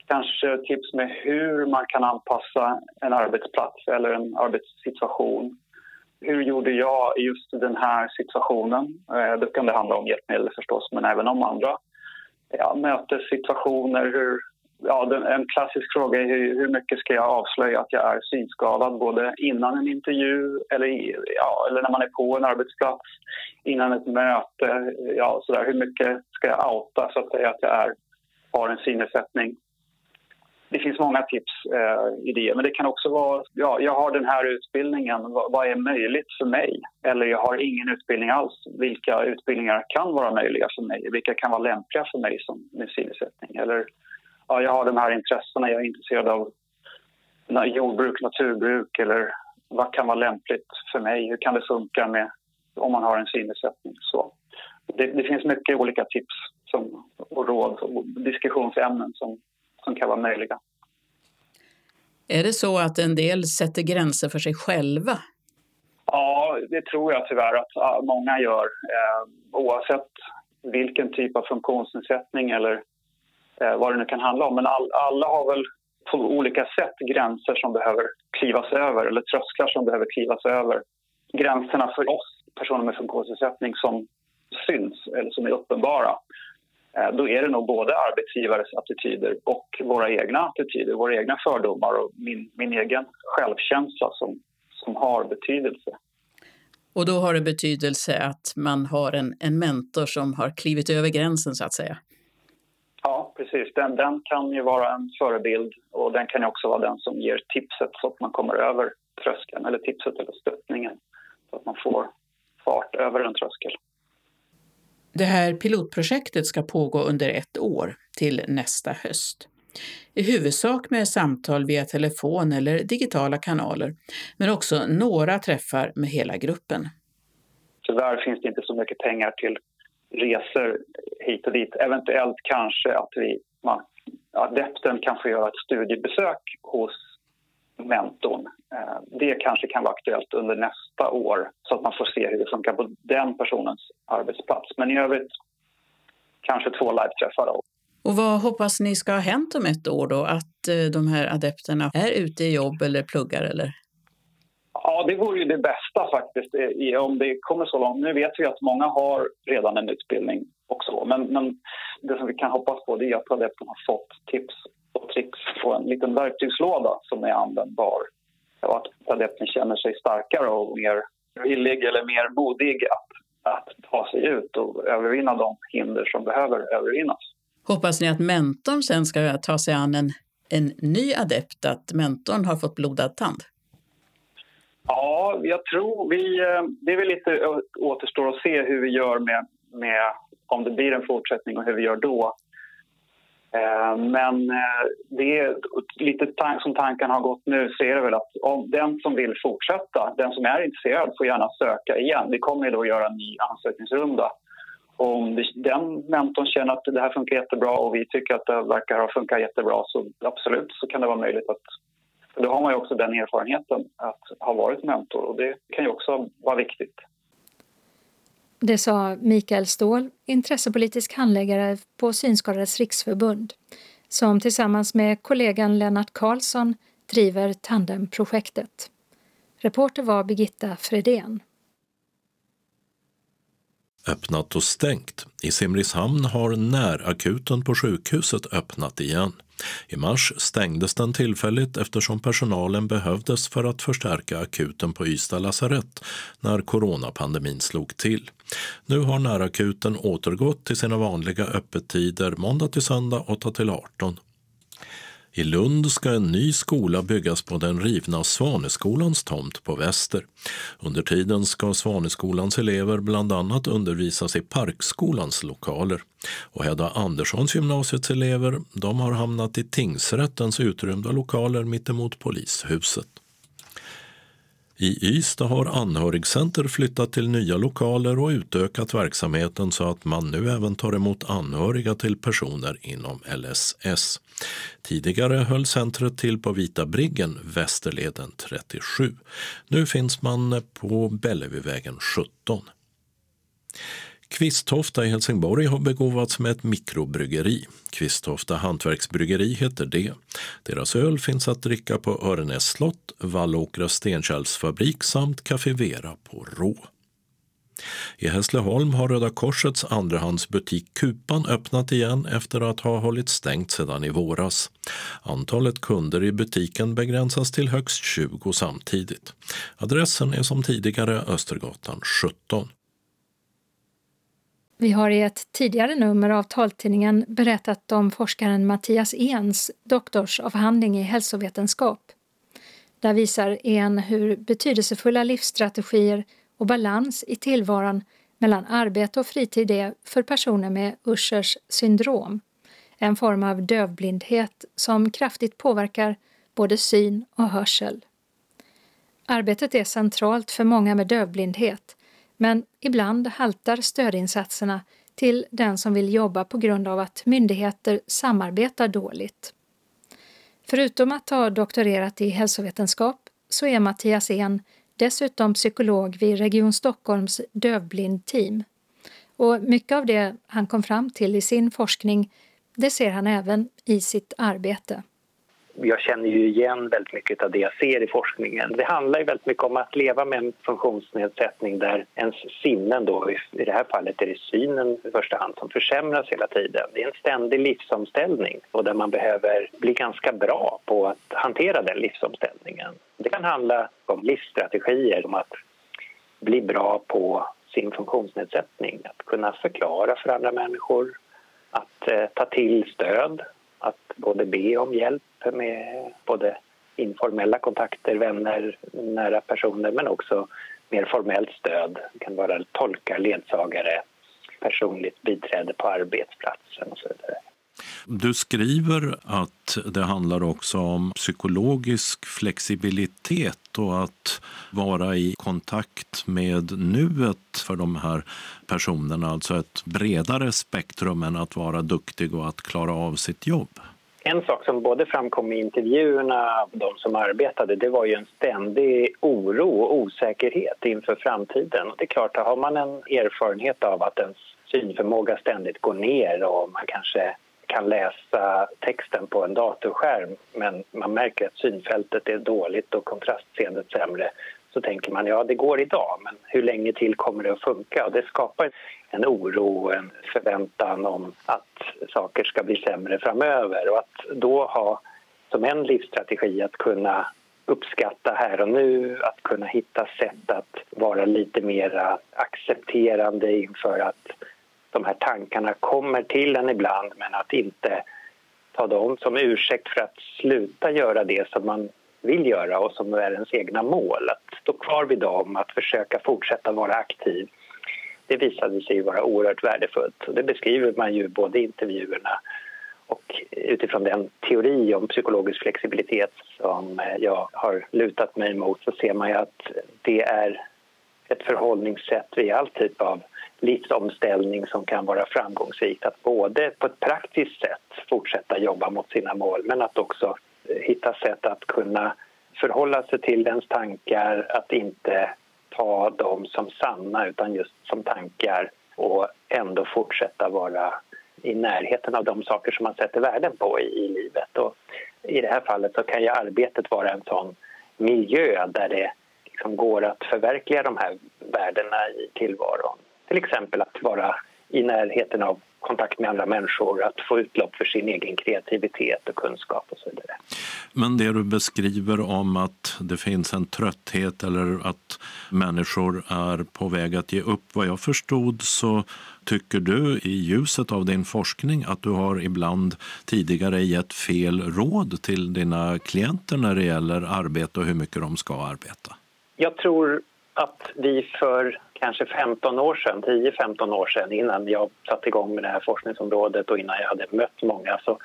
kanske tips med hur man kan anpassa en arbetsplats eller en arbetssituation. Hur gjorde jag i just den här situationen? Eh, då kan det handla om hjälpmedel förstås, men även om andra ja, mötessituationer. Hur, ja, en klassisk fråga är hur, hur, mycket ska jag avslöja att jag är synskadad både innan en intervju eller, ja, eller när man är på en arbetsplats, innan ett möte. Ja, så där. Hur mycket ska jag outa så att säga att jag är, har en synnedsättning? Det finns många tips eh, idéer. men det kan också vara ja, jag har den här utbildningen, vad, vad, är möjligt för mig? Eller jag har ingen utbildning alls, vilka utbildningar kan vara möjliga för mig? Vilka kan vara lämpliga för mig som med synnedsättning? Eller ja, jag har de här intressena, jag är intresserad av jordbruk, naturbruk eller vad kan vara lämpligt för mig? Hur kan det funka med om man har en synnedsättning? Så det, det, finns mycket olika tips som, och råd och diskussionsämnen som, som kan vara möjliga. Är det så att en del sätter gränser för sig själva? Ja, det tror jag tyvärr att många gör. Eh, oavsett vilken typ av funktionsnedsättning eller eh, vad det nu kan handla om. Men all, alla har väl på olika sätt gränser som behöver klivas över eller trösklar som behöver klivas över. Gränserna för oss personer med funktionsnedsättning som syns eller som är uppenbara då är det nog både arbetsgivares attityder och våra egna attityder, våra egna fördomar och min, min egen självkänsla som, som har betydelse. Och då har det betydelse att man har en, en mentor som har klivit över gränsen så att säga? Ja, precis. Den, den kan ju vara en förebild och den kan också vara den som ger tipset så att man kommer över tröskeln, eller tipset eller stöttningen, så att man får fart över en tröskel. Det här pilotprojektet ska pågå under ett år, till nästa höst. I huvudsak med samtal via telefon eller digitala kanaler, men också några träffar med hela gruppen. Tyvärr finns det inte så mycket pengar till resor hit och dit. Eventuellt kanske att vi, man, adepten kan få göra ett studiebesök hos mentorn. Eh, det kanske kan vara aktuellt under nästa år så att man får se hur det funkar på den personens arbetsplats. Men i övrigt kanske två live-träffar. Och vad hoppas ni ska ha hänt om ett år då? Att eh, de här adepterna är ute i jobb eller pluggar eller? Ja, det vore ju det bästa faktiskt om det kommer så långt. Nu vet vi att många har redan en utbildning också. Men, men det som vi kan hoppas på är att adepten har fått tips och tricks på en liten verktygslåda som är användbar. Och att adepten känner sig starkare och mer villig eller mer modig att, att ta sig ut och övervinna de hinder som behöver övervinnas. Hoppas ni att mentorn sen ska ta sig an en, en ny adept, att mentorn har fått blodad tand? Ja, jag tror vi... Eh, det är väl lite återstår att se hur vi gör med, med om det blir en fortsättning och hur vi gör då. Eh, men eh, det är lite som tanken har gått nu så är det väl att om den som vill fortsätta, den som är intresserad får gärna söka igen. Vi kommer då att göra en ny ansökningsrunda. Om den mentorn känner att det här funkar jättebra och vi tycker att det verkar ha funkat jättebra så absolut så kan det vara möjligt att då har man ju också den erfarenheten att ha varit mentor och det kan ju också vara viktigt. Det sa Mikael Ståhl, intressepolitisk handläggare på Synskadades riksförbund, som tillsammans med kollegan Lennart Karlsson driver Tandemprojektet. Reporter var Birgitta Fredén. Öppnat och stängt. I Simrishamn har närakuten på sjukhuset öppnat igen. I mars stängdes den tillfälligt eftersom personalen behövdes för att förstärka akuten på Ystad lasarett när coronapandemin slog till. Nu har närakuten återgått till sina vanliga öppettider måndag till söndag 8 till 18 i Lund ska en ny skola byggas på den rivna Svaneskolans tomt på Väster. Under tiden ska Svaneskolans elever bland annat undervisas i Parkskolans lokaler. Och Hedda Anderssons gymnasiets elever de har hamnat i tingsrättens utrymda lokaler mittemot polishuset. I Ystad har Anhörigcenter flyttat till nya lokaler och utökat verksamheten så att man nu även tar emot anhöriga till personer inom LSS. Tidigare höll centret till på Vita Briggen, Västerleden 37. Nu finns man på Bellevuevägen 17. Kvisttofta i Helsingborg har begåvats med ett mikrobryggeri. Kvisttofta hantverksbryggeri heter det. Deras öl finns att dricka på Örenäs slott, Vallåkra stenkärlsfabrik samt Café Vera på Rå. I Hässleholm har Röda Korsets andrahandsbutik Kupan öppnat igen efter att ha hållit stängt sedan i våras. Antalet kunder i butiken begränsas till högst 20 samtidigt. Adressen är som tidigare Östergatan 17. Vi har i ett tidigare nummer av taltidningen berättat om forskaren Mattias Ens doktorsavhandling i hälsovetenskap. Där visar En hur betydelsefulla livsstrategier och balans i tillvaron mellan arbete och fritid är för personer med Uschers syndrom, en form av dövblindhet som kraftigt påverkar både syn och hörsel. Arbetet är centralt för många med dövblindhet men ibland haltar stödinsatserna till den som vill jobba på grund av att myndigheter samarbetar dåligt. Förutom att ha doktorerat i hälsovetenskap så är Mattias En dessutom psykolog vid Region Stockholms dövblindteam. Och mycket av det han kom fram till i sin forskning, det ser han även i sitt arbete jag känner ju igen väldigt mycket av det jag ser i forskningen. Det handlar ju väldigt mycket om att leva med en funktionsnedsättning där ens sinnen, då, i det här fallet är det synen i första hand, som försämras hela tiden. Det är en ständig livsomställning och där man behöver bli ganska bra på att hantera den livsomställningen. Det kan handla om livsstrategier, om att bli bra på sin funktionsnedsättning, att kunna förklara för andra människor, att eh, ta till stöd, att både be om hjälp med både informella kontakter, vänner, nära personer men också mer formellt stöd. Det kan vara tolkar, ledsagare, personligt biträde på arbetsplatsen och så vidare. Du skriver att det handlar också om psykologisk flexibilitet och att vara i kontakt med nuet för de här personerna, alltså ett bredare spektrum än att vara duktig och att klara av sitt jobb. En sak som både framkom i intervjuerna av de som arbetade det var ju en ständig oro och osäkerhet inför framtiden. Och det är klart, har man en erfarenhet av att ens synförmåga ständigt går ner och man kanske kan läsa texten på en datorskärm men man märker att synfältet är dåligt och kontrastseendet sämre så tänker man ja det går idag men hur länge till kommer det att funka? Och det skapar en oro och en förväntan om att saker ska bli sämre framöver och att då ha som en livsstrategi att kunna uppskatta här och nu, att kunna hitta sätt att vara lite mer accepterande inför att de här tankarna kommer till en ibland men att inte ta dem som ursäkt för att sluta göra det som man vill göra och som är ens egna mål. Att stå kvar vid dem, att försöka fortsätta vara aktiv. Det visade sig vara oerhört värdefullt och det beskriver man ju både i intervjuerna och utifrån den teori om psykologisk flexibilitet som eh, jag har lutat mig mot så ser man ju att det är ett förhållningssätt vid all typ av livsomställning som kan vara framgångsrikt. Att både på ett praktiskt sätt fortsätta jobba mot sina mål men att också eh, hitta sätt att kunna förhålla sig till ens tankar, att inte ta dem som sanna utan just som tankar och ändå fortsätta vara i närheten av de saker som man sätter värden på i, i livet. Och I det här fallet så kan ju arbetet vara en sån miljö där det liksom går att förverkliga de här värdena i tillvaron. Till exempel att vara i närheten av kontakt med andra människor, att få utlopp för sin egen kreativitet och kunskap och så vidare. Men det du beskriver om att det finns en trötthet eller att människor är på väg att ge upp, vad jag förstod så tycker du i ljuset av din forskning att du har ibland tidigare gett fel råd till dina klienter när det gäller arbete och hur mycket de ska arbeta? Jag tror att vi för kanske 15 år sedan, 10-15 år sedan innan jag satte igång med det här forskningsområdet och innan jag hade mött många så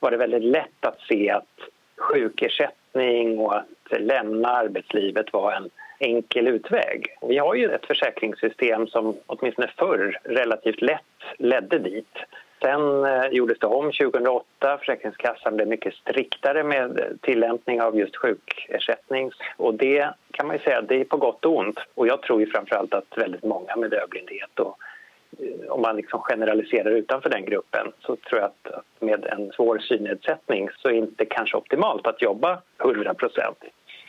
var det väldigt lätt att se att sjukersättning och att lämna arbetslivet var en enkel utväg. Vi har ju ett försäkringssystem som åtminstone förr relativt lätt ledde dit. Sen eh, gjordes det om 2008. Försäkringskassan blev mycket striktare med tillämpning av just sjukersättning. Och det kan man säga det är på gott och ont. Och jag tror ju framförallt att väldigt många med dövblindhet och eh, om man liksom generaliserar utanför den gruppen så tror jag att, att med en svår synnedsättning så är det inte kanske optimalt att jobba 100 procent.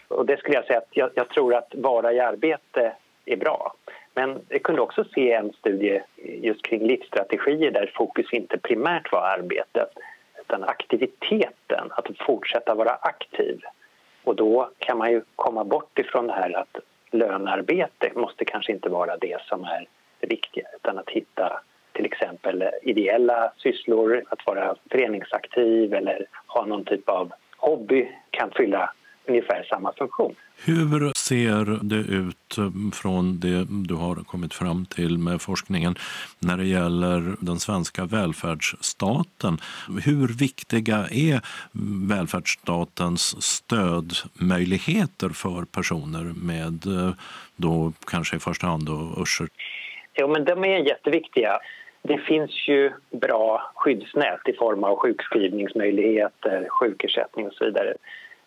Och det skulle jag säga att jag, jag tror att vara i arbete är bra. Men jag kunde också se en studie just kring livsstrategier där fokus inte primärt var arbetet utan aktiviteten, att fortsätta vara aktiv. Och då kan man ju komma bort ifrån det här att lönarbete måste kanske inte vara det som är det viktiga utan att hitta till exempel ideella sysslor, att vara föreningsaktiv eller ha någon typ av hobby kan fylla ungefär samma funktion. Hur ser det ut eh, från det du har kommit fram till med forskningen när det gäller den svenska välfärdsstaten? Hur viktiga är välfärdsstatens stödmöjligheter för personer med eh, då kanske i första hand då Usher? Jo, men de är jätteviktiga. Det finns ju bra skyddsnät i form av sjukskrivningsmöjligheter, sjukersättning och så vidare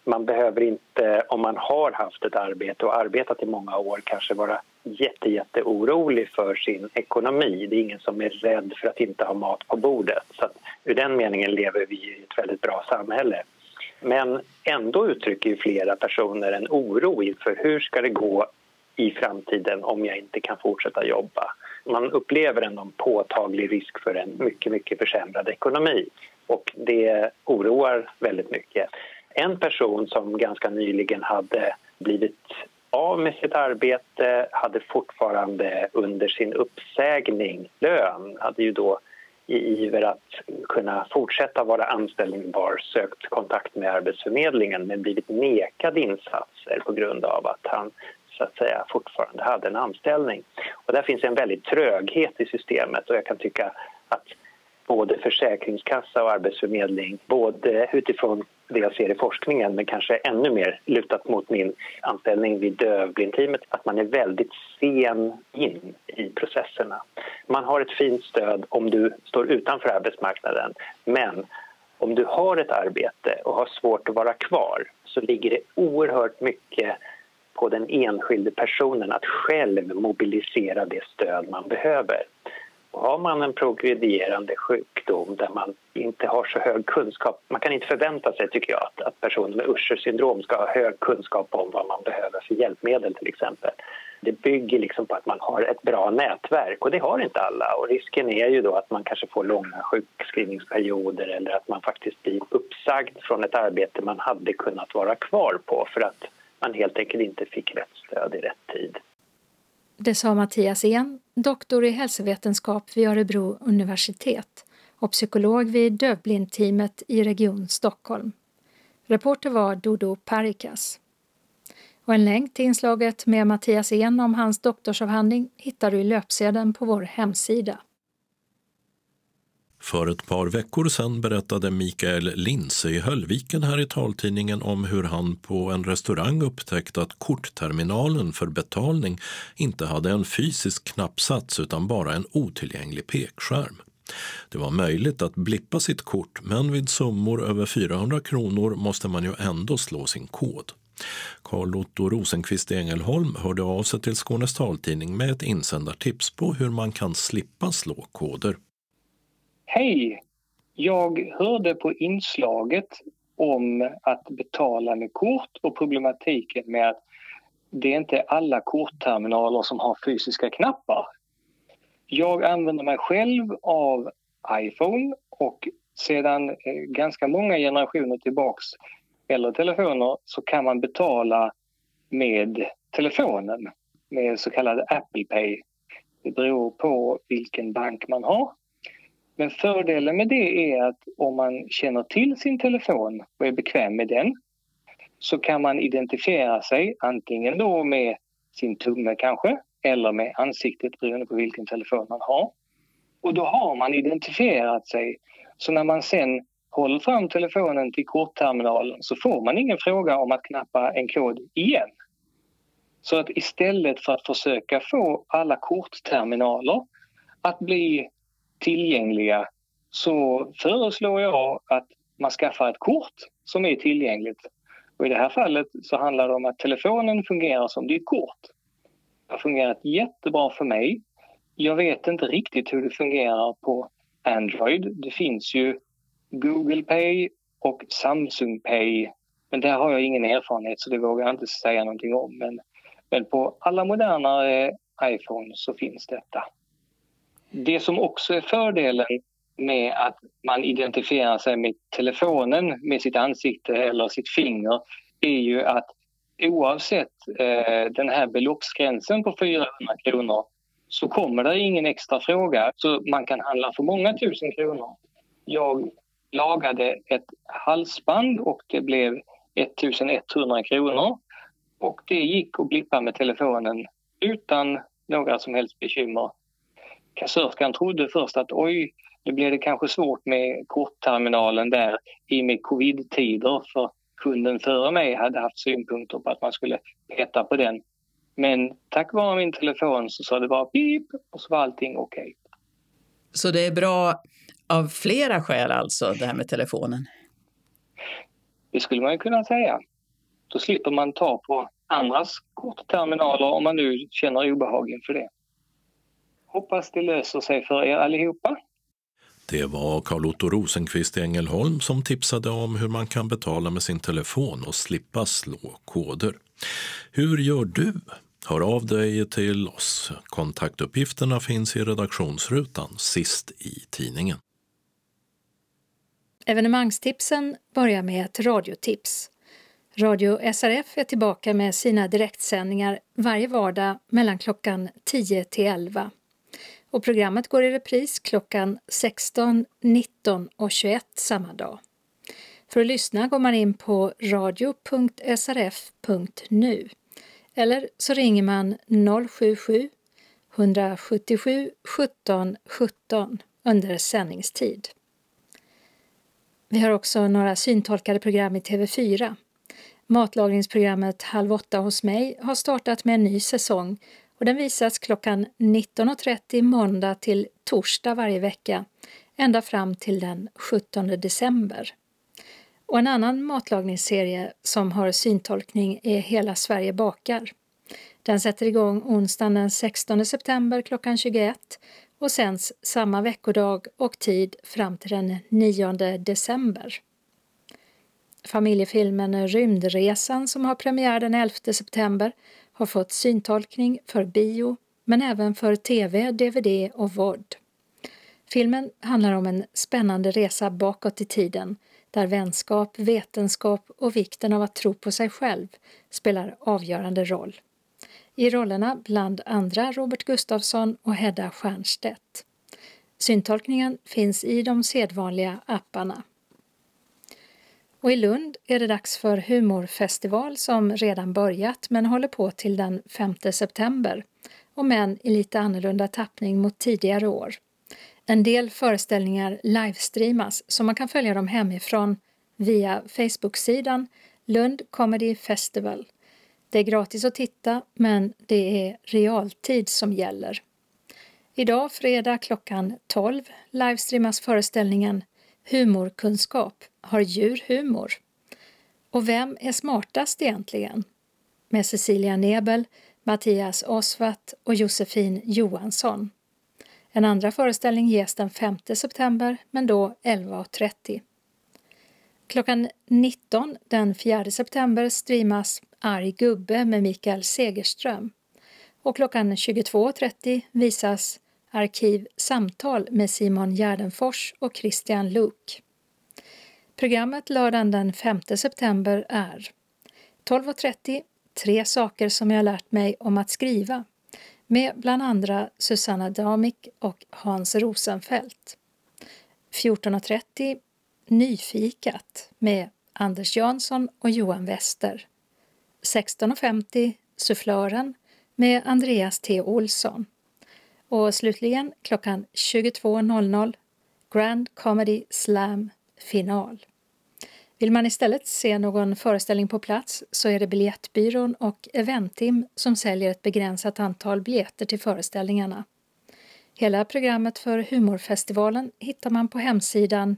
man behöver inte, om man har haft ett arbete och arbetat i många år kanske vara jätte, jätte orolig för sin ekonomi. Det är ingen som är rädd för att inte ha mat på bordet. Så att, ur den meningen lever vi i ett väldigt bra samhälle. Men ändå uttrycker ju flera personer en oro inför hur ska det gå i framtiden om jag inte kan fortsätta jobba. Man upplever ändå en påtaglig risk för en mycket, mycket försämrad ekonomi och det oroar väldigt mycket en person som ganska nyligen hade blivit av med sitt arbete, hade fortfarande under sin uppsägning lön, hade ju då i iver att kunna fortsätta vara anställningsbar sökt kontakt med Arbetsförmedlingen men blivit nekad insatser på grund av att han så att säga fortfarande hade en anställning. Och där finns en väldigt tröghet i systemet och jag kan tycka att både Försäkringskassa och Arbetsförmedling, både utifrån det jag ser i forskningen men kanske ännu mer lutat mot min anställning vid dövblindteamet, att man är väldigt sen in i processerna. Man har ett fint stöd om du står utanför arbetsmarknaden men om du har ett arbete och har svårt att vara kvar så ligger det oerhört mycket på den enskilde personen att själv mobilisera det stöd man behöver. Har man en progredierande sjukdom där man inte har så hög kunskap, man kan inte förvänta sig tycker jag att, att personer med Uschers syndrom ska ha hög kunskap om vad man behöver för hjälpmedel till exempel. Det bygger liksom på att man har ett bra nätverk och det har inte alla. Och risken är ju då att man kanske får långa sjukskrivningsperioder eller att man faktiskt blir uppsagd från ett arbete man hade kunnat vara kvar på för att man helt enkelt inte fick rätt stöd i rätt tid. Det sa Mattias En, doktor i hälsovetenskap vid Örebro universitet och psykolog vid dövblindteamet i Region Stockholm. Reporter var Dodo Parikas. Och en länk till inslaget med Mattias En om hans doktorsavhandling hittar du i löpsedeln på vår hemsida. För ett par veckor sedan berättade Mikael Linse i Höllviken här i taltidningen om hur han på en restaurang upptäckte att kortterminalen för betalning inte hade en fysisk knappsats utan bara en otillgänglig pekskärm. Det var möjligt att blippa sitt kort men vid summor över 400 kronor måste man ju ändå slå sin kod. Carl Otto Rosenqvist Engelholm hörde av sig till Skånes taltidning med ett insändartips på hur man kan slippa slå koder. Hej! Jag hörde på inslaget om att betala med kort och problematiken med att det är inte alla kortterminaler som har fysiska knappar. Jag använder mig själv av iPhone och sedan eh, ganska många generationer tillbaks eller telefoner så kan man betala med telefonen med så kallad Apple Pay. Det beror på vilken bank man har. Men fördelen med det är att om man känner till sin telefon och är bekväm med den så kan man identifiera sig antingen då med sin tumme kanske eller med ansiktet beroende på vilken telefon man har. Och då har man identifierat sig. Så när man sen håller fram telefonen till kortterminalen så får man ingen fråga om att knappa en kod igen. Så att istället för att försöka få alla kortterminaler att bli tillgängliga så föreslår jag att man skaffar ett kort som är tillgängligt. Och I det här fallet så handlar det om att telefonen fungerar som ditt kort. Det har fungerat jättebra för mig. Jag vet inte riktigt hur det fungerar på Android. Det finns ju Google Pay och Samsung Pay. Men där har jag ingen erfarenhet så det vågar jag inte säga någonting om. Men, men på alla modernare iPhone så finns detta. Det som också är fördelen med att man identifierar sig med telefonen med sitt ansikte eller sitt finger är ju att oavsett eh, den här beloppsgränsen på 400 kronor så kommer det ingen extra fråga så man kan handla för många tusen kronor. Jag lagade ett halsband och det blev 1100 kronor och det gick att blippa med telefonen utan några som helst bekymmer. Kassörskan trodde först att oj, nu blir det kanske svårt med kortterminalen där i med covid-tider för kunden före mig hade haft synpunkter på att man skulle peta på den. Men tack vare min telefon så sa det bara pip och så var allting okej. Okay. Så det är bra av flera skäl alltså, det här med telefonen? Det skulle man ju kunna säga. Då slipper man ta på andras kortterminaler om man nu känner obehag inför det. Hoppas det löser sig för er allihopa. Det var Carl-Otto Rosenqvist i Ängelholm som tipsade om hur man kan betala med sin telefon och slippa slå koder. Hur gör du? Hör av dig till oss. Kontaktuppgifterna finns i redaktionsrutan sist i tidningen. Evenemangstipsen börjar med ett radiotips. Radio SRF är tillbaka med sina direktsändningar varje vardag mellan klockan 10 till 11 och programmet går i repris klockan 16, 19 och 21 samma dag. För att lyssna går man in på radio.srf.nu eller så ringer man 077 177 17 17 under sändningstid. Vi har också några syntolkade program i TV4. Matlagningsprogrammet Halv åtta hos mig har startat med en ny säsong och den visas klockan 19.30 måndag till torsdag varje vecka ända fram till den 17 december. Och en annan matlagningsserie som har syntolkning är Hela Sverige bakar. Den sätter igång onsdagen den 16 september klockan 21 och sänds samma veckodag och tid fram till den 9 december. Familjefilmen Rymdresan som har premiär den 11 september har fått syntolkning för bio men även för tv, dvd och vod. Filmen handlar om en spännande resa bakåt i tiden där vänskap, vetenskap och vikten av att tro på sig själv spelar avgörande roll. I rollerna bland andra Robert Gustafsson och Hedda Stiernstedt. Syntolkningen finns i de sedvanliga apparna. Och i Lund är det dags för humorfestival som redan börjat men håller på till den 5 september, om än i lite annorlunda tappning mot tidigare år. En del föreställningar livestreamas så man kan följa dem hemifrån via Facebook-sidan Lund Comedy Festival. Det är gratis att titta men det är realtid som gäller. Idag fredag klockan 12 livestreamas föreställningen Humorkunskap har djur humor? Och vem är smartast egentligen? Med Cecilia Nebel, Mattias Osvat och Josefin Johansson. En andra föreställning ges den 5 september, men då 11.30. Klockan 19 den 4 september streamas Arg gubbe med Mikael Segerström. Och klockan 22.30 visas Arkiv Samtal med Simon Gärdenfors och Christian Luuk. Programmet lördagen den 5 september är 12.30 Tre saker som jag lärt mig om att skriva med bland andra Susanna Damik och Hans Rosenfeldt. 14.30 Nyfikat med Anders Jansson och Johan Wester. 16.50 Sufflören med Andreas T Olsson. Och slutligen klockan 22.00 Grand Comedy Slam final. Vill man istället se någon föreställning på plats så är det Biljettbyrån och Eventim som säljer ett begränsat antal biljetter till föreställningarna. Hela programmet för humorfestivalen hittar man på hemsidan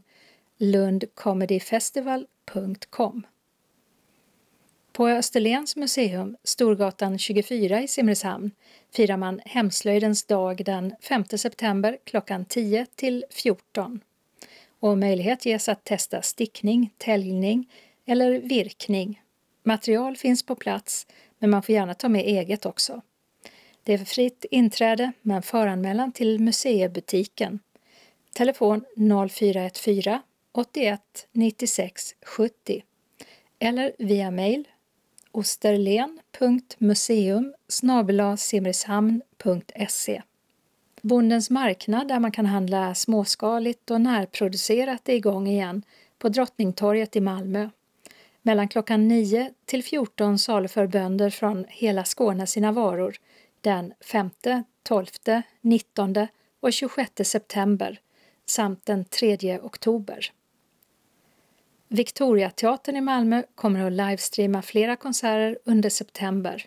lundcomedyfestival.com. På Österlens museum, Storgatan 24 i Simrishamn, firar man Hemslöjdens dag den 5 september klockan 10 till 14 och möjlighet ges att testa stickning, täljning eller virkning. Material finns på plats, men man får gärna ta med eget också. Det är fritt inträde, men föranmälan till museibutiken. Telefon 0414 81 96 70 eller via mejl osterlen.museum simrishamn.se Bondens marknad där man kan handla småskaligt och närproducerat är igång igen på Drottningtorget i Malmö. Mellan klockan 9 till 14 saluför bönder från hela Skåne sina varor den 5, 12, 19 och 26 september samt den 3 oktober. Victoriateatern i Malmö kommer att livestreama flera konserter under september.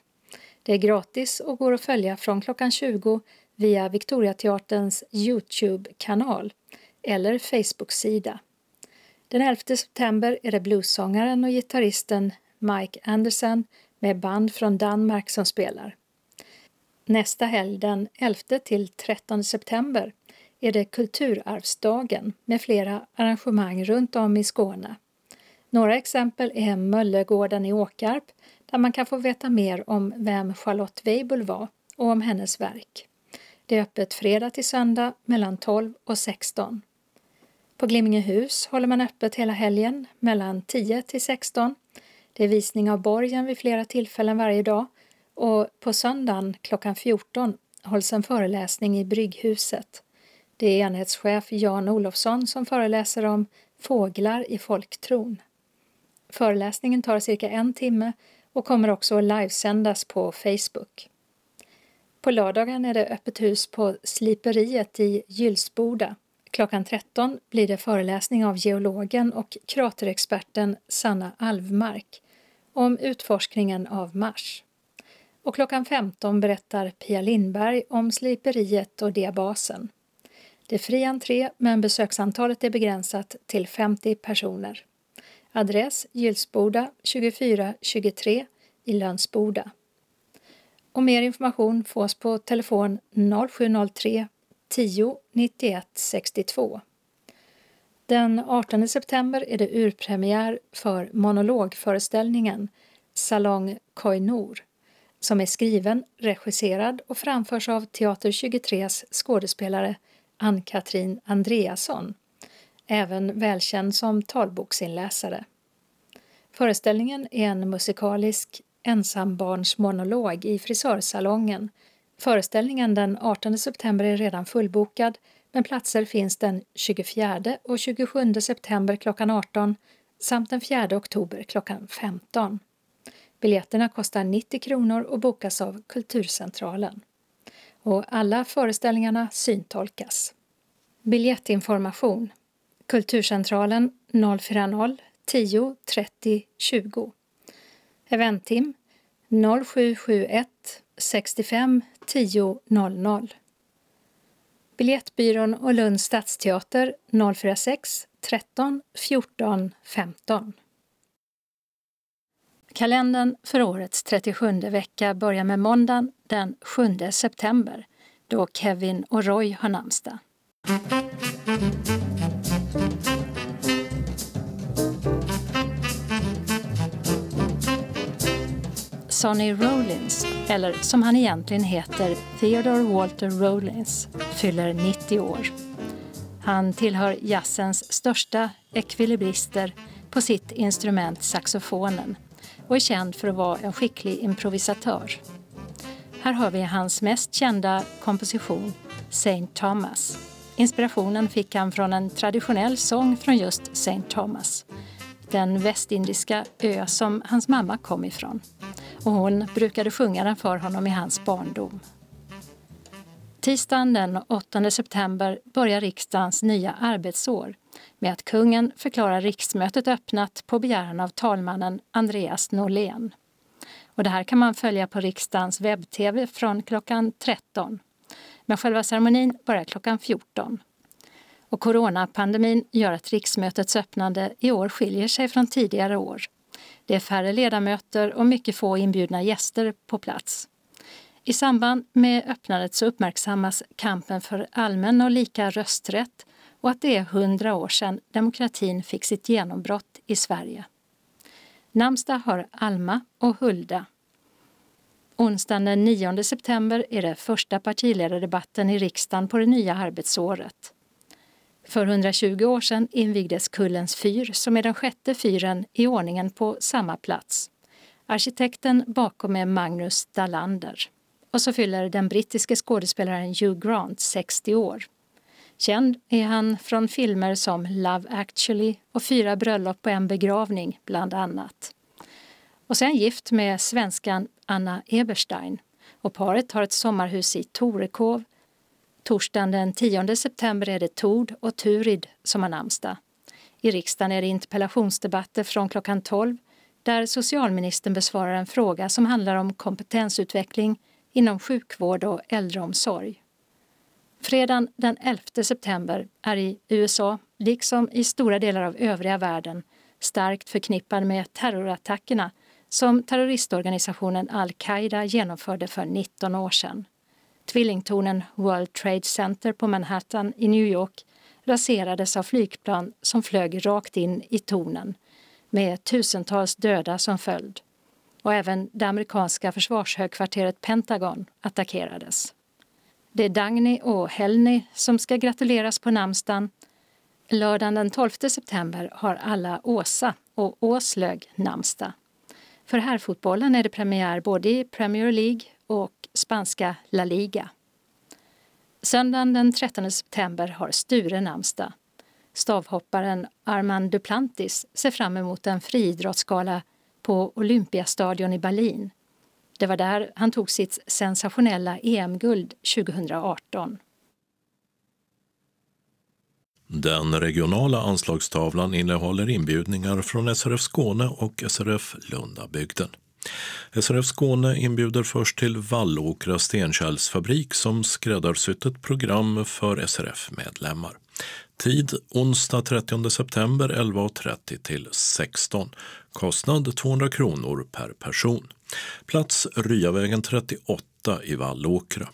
Det är gratis och går att följa från klockan 20 via Victoriateaterns Youtube-kanal eller Facebook-sida. Den 11 september är det bluessångaren och gitarristen Mike Anderson med band från Danmark som spelar. Nästa helg, den 11 till 13 september, är det Kulturarvsdagen med flera arrangemang runt om i Skåne. Några exempel är Möllegården i Åkarp där man kan få veta mer om vem Charlotte Weibull var och om hennes verk. Det är öppet fredag till söndag mellan 12 och 16. På Glimmingehus håller man öppet hela helgen mellan 10 till 16. Det är visning av borgen vid flera tillfällen varje dag och på söndagen klockan 14 hålls en föreläsning i Brygghuset. Det är enhetschef Jan Olofsson som föreläser om fåglar i folktron. Föreläsningen tar cirka en timme och kommer också att livesändas på Facebook. På lördagen är det öppet hus på Sliperiet i Gylsboda. Klockan 13 blir det föreläsning av geologen och kraterexperten Sanna Alvmark om utforskningen av Mars. Och klockan 15 berättar Pia Lindberg om sliperiet och diabasen. Det är fri entré men besöksantalet är begränsat till 50 personer. Adress Gylsboda 2423 i Lönsboda. Och mer information fås på telefon 0703 10 91 62. Den 18 september är det urpremiär för monologföreställningen Salong Koinor. som är skriven, regisserad och framförs av Teater 23s skådespelare Ann-Katrin Andreasson, även välkänd som talboksinläsare. Föreställningen är en musikalisk ensambarnsmonolog i frisörsalongen. Föreställningen den 18 september är redan fullbokad men platser finns den 24 och 27 september klockan 18 samt den 4 oktober klockan 15. Biljetterna kostar 90 kronor och bokas av Kulturcentralen. Och alla föreställningarna syntolkas. Biljettinformation Kulturcentralen 040 10 30 20 Eventtim 0771 65 10 00 Biljettbyrån och Lunds stadsteater 046 13 14 15 Kalendern för årets 37 vecka börjar med måndagen den 7 september då Kevin och Roy har namnsdag. Sonny Rollins, eller som han egentligen heter Theodore Walter Rollins, fyller 90 år. Han tillhör jazzens största ekvilibrister på sitt instrument saxofonen och är känd för att vara en skicklig improvisatör. Här har vi hans mest kända komposition, Saint Thomas. Inspirationen fick han från en traditionell sång från just Saint Thomas, den västindiska ö som hans mamma kom ifrån. Och hon brukade sjunga den för honom i hans barndom. Tisdagen den 8 september börjar riksdagens nya arbetsår med att kungen förklarar riksmötet öppnat på begäran av talmannen Andreas Norlén. Och det här kan man följa på riksdagens webb-tv från klockan 13. Men själva ceremonin börjar klockan 14. Och coronapandemin gör att riksmötets öppnande i år skiljer sig från tidigare år. Det är färre ledamöter och mycket få inbjudna gäster på plats. I samband med öppnandet så uppmärksammas kampen för allmän och lika rösträtt och att det är hundra år sedan demokratin fick sitt genombrott i Sverige. Namnsdag har Alma och Hulda. Onsdagen den 9 september är det första partiledardebatten i riksdagen på det nya arbetsåret. För 120 år sedan invigdes Kullens fyr som är den sjätte fyren i ordningen på samma plats. Arkitekten bakom är Magnus Dalander. Och så fyller den brittiske skådespelaren Hugh Grant 60 år. Känd är han från filmer som Love actually och Fyra bröllop och en begravning, bland annat. Och sen gift med svenskan Anna Eberstein och paret har ett sommarhus i Torekov. Torsdagen den 10 september är det Tord och Turid som har namnsdag. I riksdagen är det interpellationsdebatter från klockan 12 där socialministern besvarar en fråga som handlar om kompetensutveckling inom sjukvård och äldreomsorg. Fredagen den 11 september är i USA, liksom i stora delar av övriga världen, starkt förknippad med terrorattackerna som terroristorganisationen al-Qaida genomförde för 19 år sedan. Tvillingtornen World Trade Center på Manhattan i New York raserades av flygplan som flög rakt in i tornen med tusentals döda som följd. Och även det amerikanska försvarshögkvarteret Pentagon attackerades. Det är Dagny och Helny som ska gratuleras på namnsdagen. Lördagen den 12 september har alla Åsa och Åslög namnsdag. För herrfotbollen är det premiär både i Premier League spanska La Liga. Söndagen den 13 september har Sture namnsdag. Stavhopparen Armand Duplantis ser fram emot en friidrottsgala på Olympiastadion i Berlin det var där han tog sitt sensationella EM-guld 2018. Den regionala anslagstavlan innehåller inbjudningar från SRF Skåne och SRF Lundabygden. SRF Skåne inbjuder först till Vallåkra stenkärlsfabrik som skräddarsytt ett program för SRF-medlemmar. Tid onsdag 30 september 11.30 till 16. Kostnad 200 kronor per person. Plats Ryavägen 38 i Vallåkra.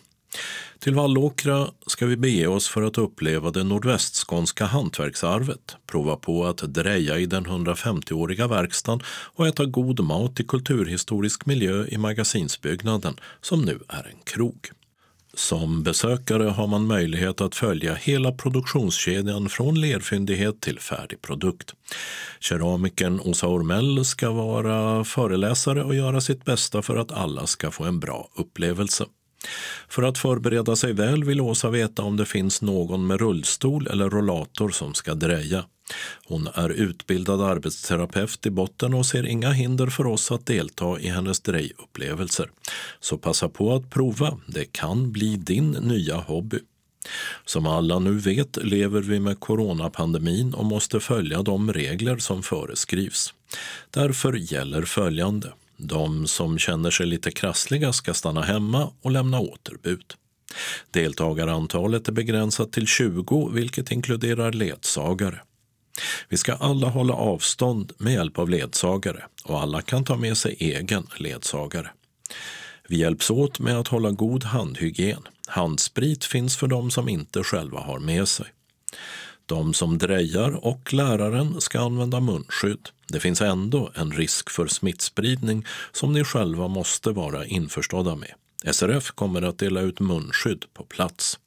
Till Vallåkra ska vi bege oss för att uppleva det nordvästskånska hantverksarvet, prova på att dreja i den 150-åriga verkstaden och äta god mat i kulturhistorisk miljö i magasinsbyggnaden, som nu är en krog. Som besökare har man möjlighet att följa hela produktionskedjan från lerfyndighet till färdig produkt. Keramikern Åsa Ormell ska vara föreläsare och göra sitt bästa för att alla ska få en bra upplevelse. För att förbereda sig väl vill Åsa veta om det finns någon med rullstol eller rollator som ska dreja. Hon är utbildad arbetsterapeut i botten och ser inga hinder för oss att delta i hennes drejupplevelser. Så passa på att prova, det kan bli din nya hobby. Som alla nu vet lever vi med coronapandemin och måste följa de regler som föreskrivs. Därför gäller följande. De som känner sig lite krassliga ska stanna hemma och lämna återbud. Deltagarantalet är begränsat till 20, vilket inkluderar ledsagare. Vi ska alla hålla avstånd med hjälp av ledsagare och alla kan ta med sig egen ledsagare. Vi hjälps åt med att hålla god handhygien. Handsprit finns för de som inte själva har med sig. De som drejar och läraren ska använda munskydd. Det finns ändå en risk för smittspridning som ni själva måste vara införstådda med. SRF kommer att dela ut munskydd på plats.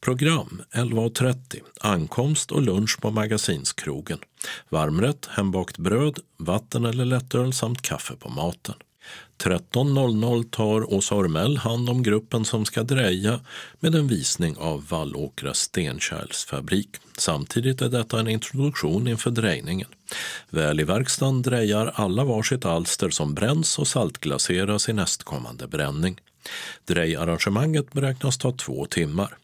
Program 11.30. Ankomst och lunch på Magasinskrogen. Varmrätt, hembakt bröd, vatten eller lättöl samt kaffe på maten. 13.00 tar Åsa Ormell hand om gruppen som ska dreja med en visning av Vallåkra stenkärlsfabrik. Samtidigt är detta en introduktion inför drejningen. Väl i verkstaden drejar alla varsitt alster som bränns och saltglaseras i nästkommande bränning. Drejarrangemanget beräknas ta två timmar.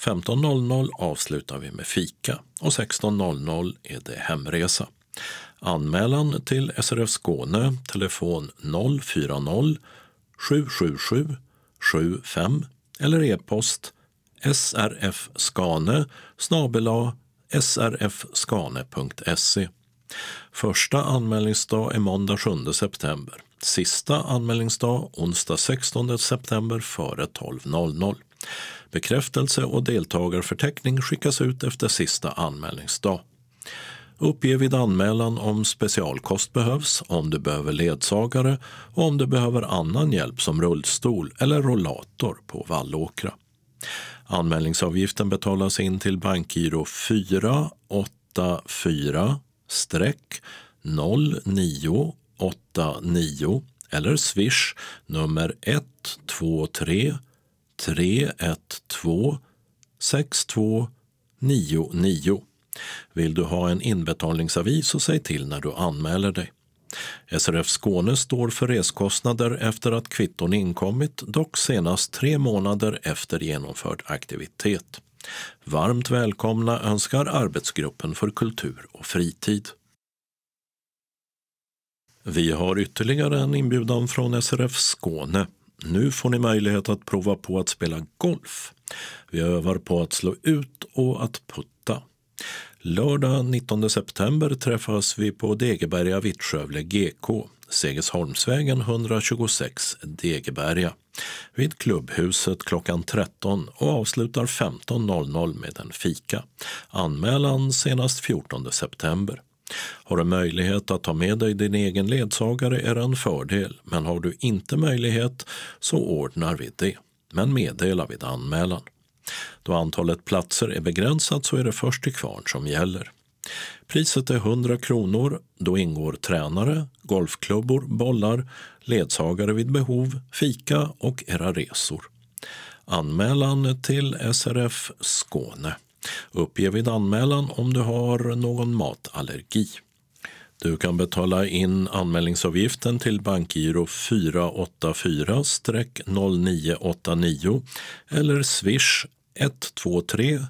15.00 avslutar vi med fika och 16.00 är det hemresa. Anmälan till SRF Skåne, telefon 040 777 75 eller e-post srfskane snabela srfskane.se. Första anmälningsdag är måndag 7 september. Sista anmälningsdag onsdag 16 september före 12.00. Bekräftelse och deltagarförteckning skickas ut efter sista anmälningsdag. Uppge vid anmälan om specialkost behövs, om du behöver ledsagare och om du behöver annan hjälp som rullstol eller rollator på Vallåkra. Anmälningsavgiften betalas in till bankgiro 484 0989 eller swish nummer 123 312 6299. Vill du ha en inbetalningsavi så säg till när du anmäler dig. SRF Skåne står för reskostnader efter att kvitton inkommit, dock senast tre månader efter genomförd aktivitet. Varmt välkomna önskar Arbetsgruppen för kultur och fritid. Vi har ytterligare en inbjudan från SRF Skåne. Nu får ni möjlighet att prova på att spela golf. Vi övar på att slå ut och att putta. Lördag 19 september träffas vi på Degeberga Vittskövle GK, Segesholmsvägen 126 Degeberga vid klubbhuset klockan 13 och avslutar 15.00 med en fika. Anmälan senast 14 september. Har du möjlighet att ta med dig din egen ledsagare är det en fördel, men har du inte möjlighet så ordnar vi det. Men meddela vid anmälan. Då antalet platser är begränsat så är det först till kvarn som gäller. Priset är 100 kronor. Då ingår tränare, golfklubbor, bollar, ledsagare vid behov, fika och era resor. Anmälan till SRF Skåne. Uppge vid anmälan om du har någon matallergi. Du kan betala in anmälningsavgiften till bankgiro 484-0989 eller swish 123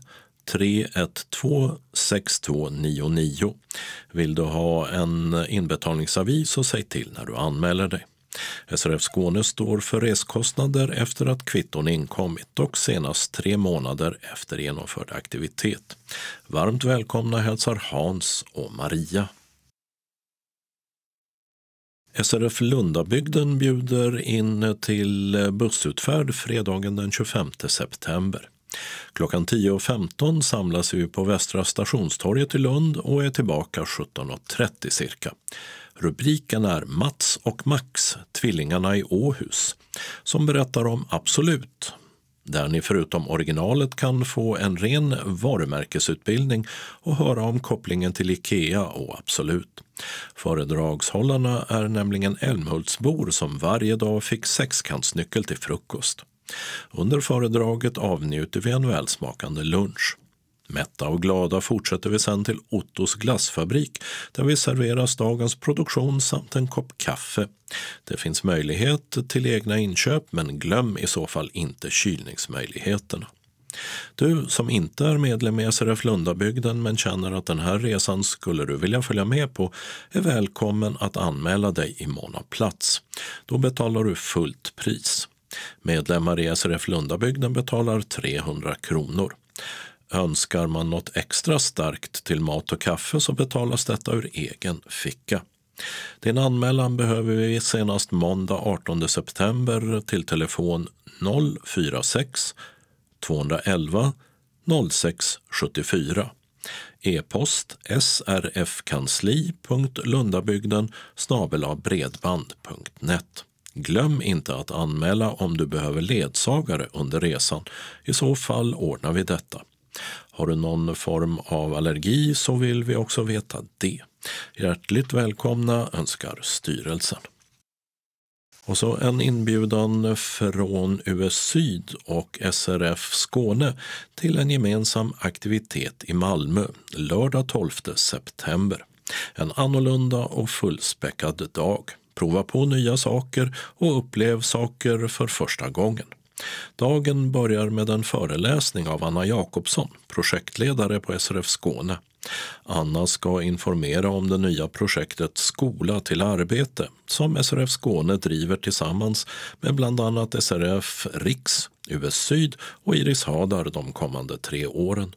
312 6299. Vill du ha en inbetalningsavi så säg till när du anmäler dig. SRF Skåne står för reskostnader efter att kvitton inkommit och senast tre månader efter genomförd aktivitet. Varmt välkomna hälsar Hans och Maria. SRF Lundabygden bjuder in till bussutfärd fredagen den 25 september. Klockan 10.15 samlas vi på Västra stationstorget i Lund och är tillbaka 17.30 cirka. Rubriken är Mats och Max, tvillingarna i Åhus, som berättar om Absolut, där ni förutom originalet kan få en ren varumärkesutbildning och höra om kopplingen till Ikea och Absolut. Föredragshållarna är nämligen Älmhultsbor som varje dag fick sexkantsnyckel till frukost. Under föredraget avnjuter vi en välsmakande lunch. Mätta och glada fortsätter vi sen till Ottos glassfabrik där vi serveras dagens produktion samt en kopp kaffe. Det finns möjlighet till egna inköp men glöm i så fall inte kylningsmöjligheterna. Du som inte är medlem i SRF Lundabygden men känner att den här resan skulle du vilja följa med på är välkommen att anmäla dig i mån av plats. Då betalar du fullt pris. Medlemmar i SRF Lundabygden betalar 300 kronor. Önskar man något extra starkt till mat och kaffe så betalas detta ur egen ficka. Din anmälan behöver vi senast måndag 18 september till telefon 046 211 0674. E-post srfkansli.lundabygden bredband.net. Glöm inte att anmäla om du behöver ledsagare under resan. I så fall ordnar vi detta. Har du någon form av allergi så vill vi också veta det. Hjärtligt välkomna önskar styrelsen. Och så en inbjudan från US Syd och SRF Skåne till en gemensam aktivitet i Malmö lördag 12 september. En annorlunda och fullspäckad dag. Prova på nya saker och upplev saker för första gången. Dagen börjar med en föreläsning av Anna Jakobsson, projektledare på SRF Skåne. Anna ska informera om det nya projektet Skola till arbete som SRF Skåne driver tillsammans med bland annat SRF Riks, US Syd och Iris Hadar de kommande tre åren.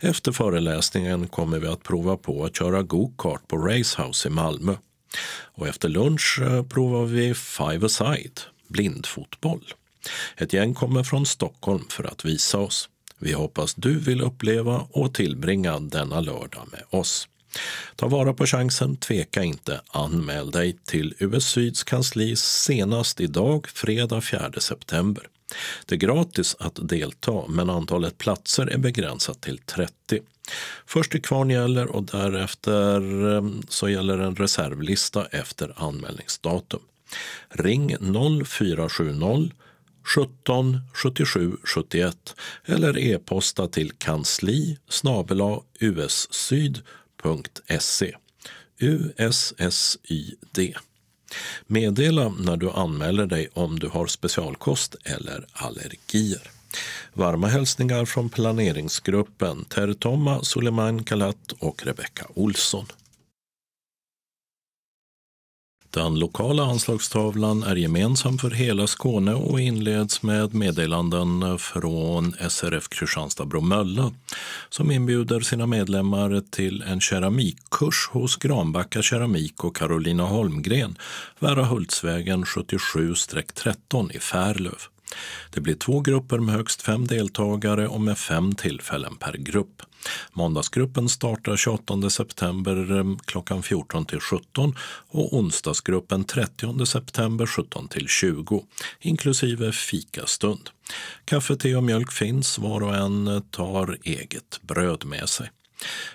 Efter föreläsningen kommer vi att prova på att köra go-kart på Racehouse i Malmö. Och efter lunch eh, provar vi five-a-side, blindfotboll. Ett gäng kommer från Stockholm för att visa oss. Vi hoppas du vill uppleva och tillbringa denna lördag med oss. Ta vara på chansen, tveka inte. Anmäl dig till US Syds kansli senast idag, fredag 4 september. Det är gratis att delta, men antalet platser är begränsat till 30. Först till kvarn gäller och därefter ehm, så gäller en reservlista efter anmälningsdatum. Ring 0470 17 77 71 eller e-posta till kansli ussyd.se. USSYD. E. Meddela när du anmäler dig om du har specialkost eller allergier. Varma hälsningar från planeringsgruppen Tertoma Suleiman Kalat och Rebecka Olsson. Den lokala anslagstavlan är gemensam för hela Skåne och inleds med meddelanden från SRF Kristianstad-Bromölla som inbjuder sina medlemmar till en keramikkurs hos Granbacka Keramik och Carolina Holmgren, Värahultsvägen 77-13 i Färlöv. Det blir två grupper med högst fem deltagare och med fem tillfällen per grupp. Måndagsgruppen startar 28 september eh, klockan 14 till 17 och onsdagsgruppen 30 september 17 till 20 inklusive fikastund. Kaffe, te och mjölk finns, var och en eh, tar eget bröd med sig.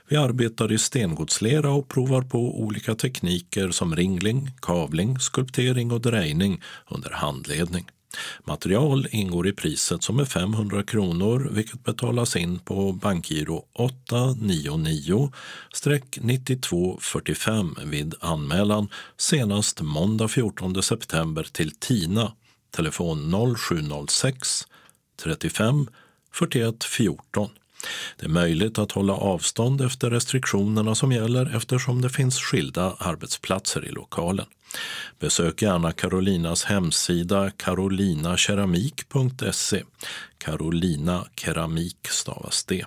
Vi arbetar i stengodslera och provar på olika tekniker som ringling, kavling, skulptering och drejning under handledning. Material ingår i priset som är 500 kronor vilket betalas in på bankgiro 899-9245 vid anmälan senast måndag 14 september till TINA, telefon 0706 35 41 14. Det är möjligt att hålla avstånd efter restriktionerna som gäller eftersom det finns skilda arbetsplatser i lokalen. Besök gärna Carolinas hemsida carolinakeramik.se. Carolina Keramik stavas det.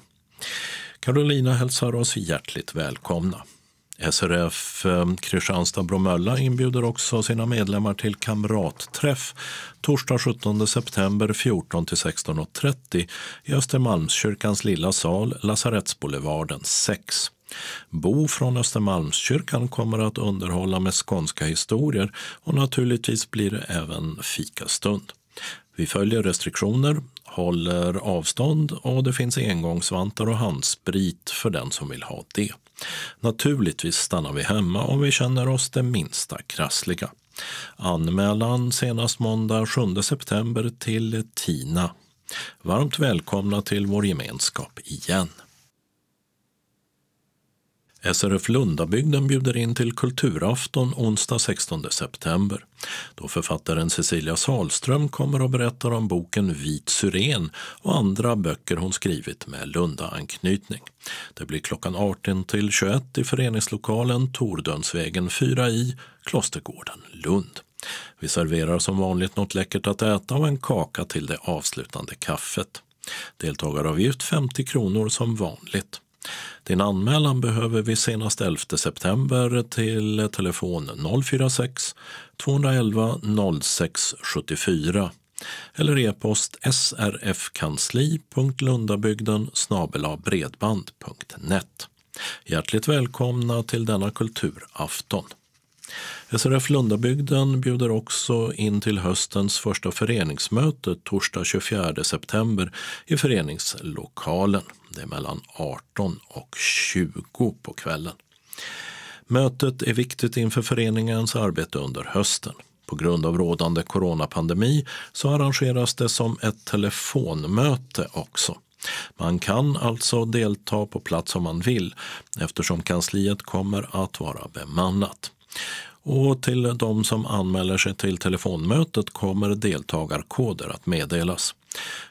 Carolina hälsar oss hjärtligt välkomna. SRF eh, Kristianstad-Bromölla inbjuder också sina medlemmar till kamratträff torsdag 17 september 14 16.30 i Östermalmskyrkans lilla sal, Lasarettsboulevarden 6. Bo från Östermalmskyrkan kommer att underhålla med skånska historier och naturligtvis blir det även fikastund. Vi följer restriktioner, håller avstånd och det finns engångsvantar och handsprit för den som vill ha det. Naturligtvis stannar vi hemma om vi känner oss det minsta krassliga. Anmälan senast måndag 7 september till Tina. Varmt välkomna till vår gemenskap igen. SRF Lundabygden bjuder in till kulturafton onsdag 16 september då författaren Cecilia Salström kommer och berättar om boken Vit syren och andra böcker hon skrivit med Lunda-anknytning. Det blir klockan 18 till 21 i föreningslokalen Tordönsvägen 4 i Klostergården, Lund. Vi serverar som vanligt något läckert att äta och en kaka till det avslutande kaffet. Deltagaravgift 50 kronor som vanligt. Din anmälan behöver vi senast 11 september till telefon 046 211 06 74 eller e-post srfkansli.lundabygden bredband.net. Hjärtligt välkomna till denna kulturafton. SRF Lundabygden bjuder också in till höstens första föreningsmöte torsdag 24 september i föreningslokalen. Det är mellan 18 och 20 på kvällen. Mötet är viktigt inför föreningens arbete under hösten. På grund av rådande coronapandemi så arrangeras det som ett telefonmöte också. Man kan alltså delta på plats om man vill eftersom kansliet kommer att vara bemannat. Och till de som anmäler sig till telefonmötet kommer deltagarkoder att meddelas.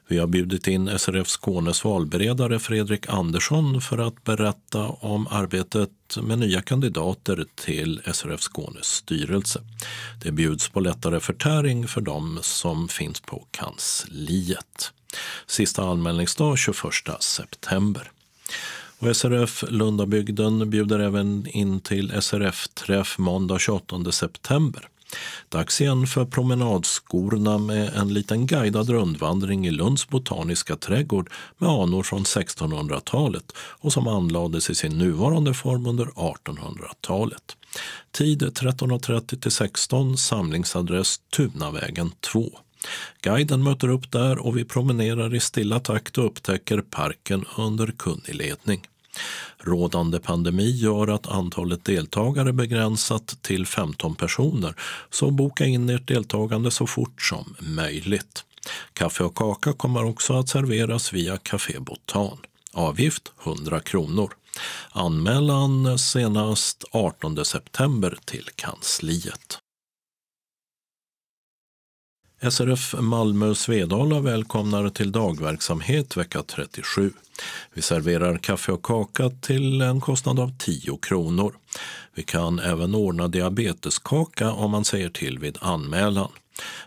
Vi har bjudit in SRF Skånes valberedare Fredrik Andersson för att berätta om arbetet med nya kandidater till SRF Skånes styrelse. Det bjuds på lättare förtäring för de som finns på kansliet. Sista anmälningsdag 21 september. Och SRF Lundabygden bjuder även in till SRF-träff måndag 28 september. Dags igen för promenadskorna med en liten guidad rundvandring i Lunds botaniska trädgård med anor från 1600-talet och som anlades i sin nuvarande form under 1800-talet. Tid 13.30 till 16, samlingsadress Tunavägen 2. Guiden möter upp där och vi promenerar i stilla takt och upptäcker parken under kunnig ledning. Rådande pandemi gör att antalet deltagare är begränsat till 15 personer, så boka in ert deltagande så fort som möjligt. Kaffe och kaka kommer också att serveras via Café Botan. Avgift 100 kronor. Anmälan senast 18 september till kansliet. SRF Malmö Svedala välkomnar till dagverksamhet vecka 37. Vi serverar kaffe och kaka till en kostnad av 10 kronor. Vi kan även ordna diabeteskaka om man säger till vid anmälan.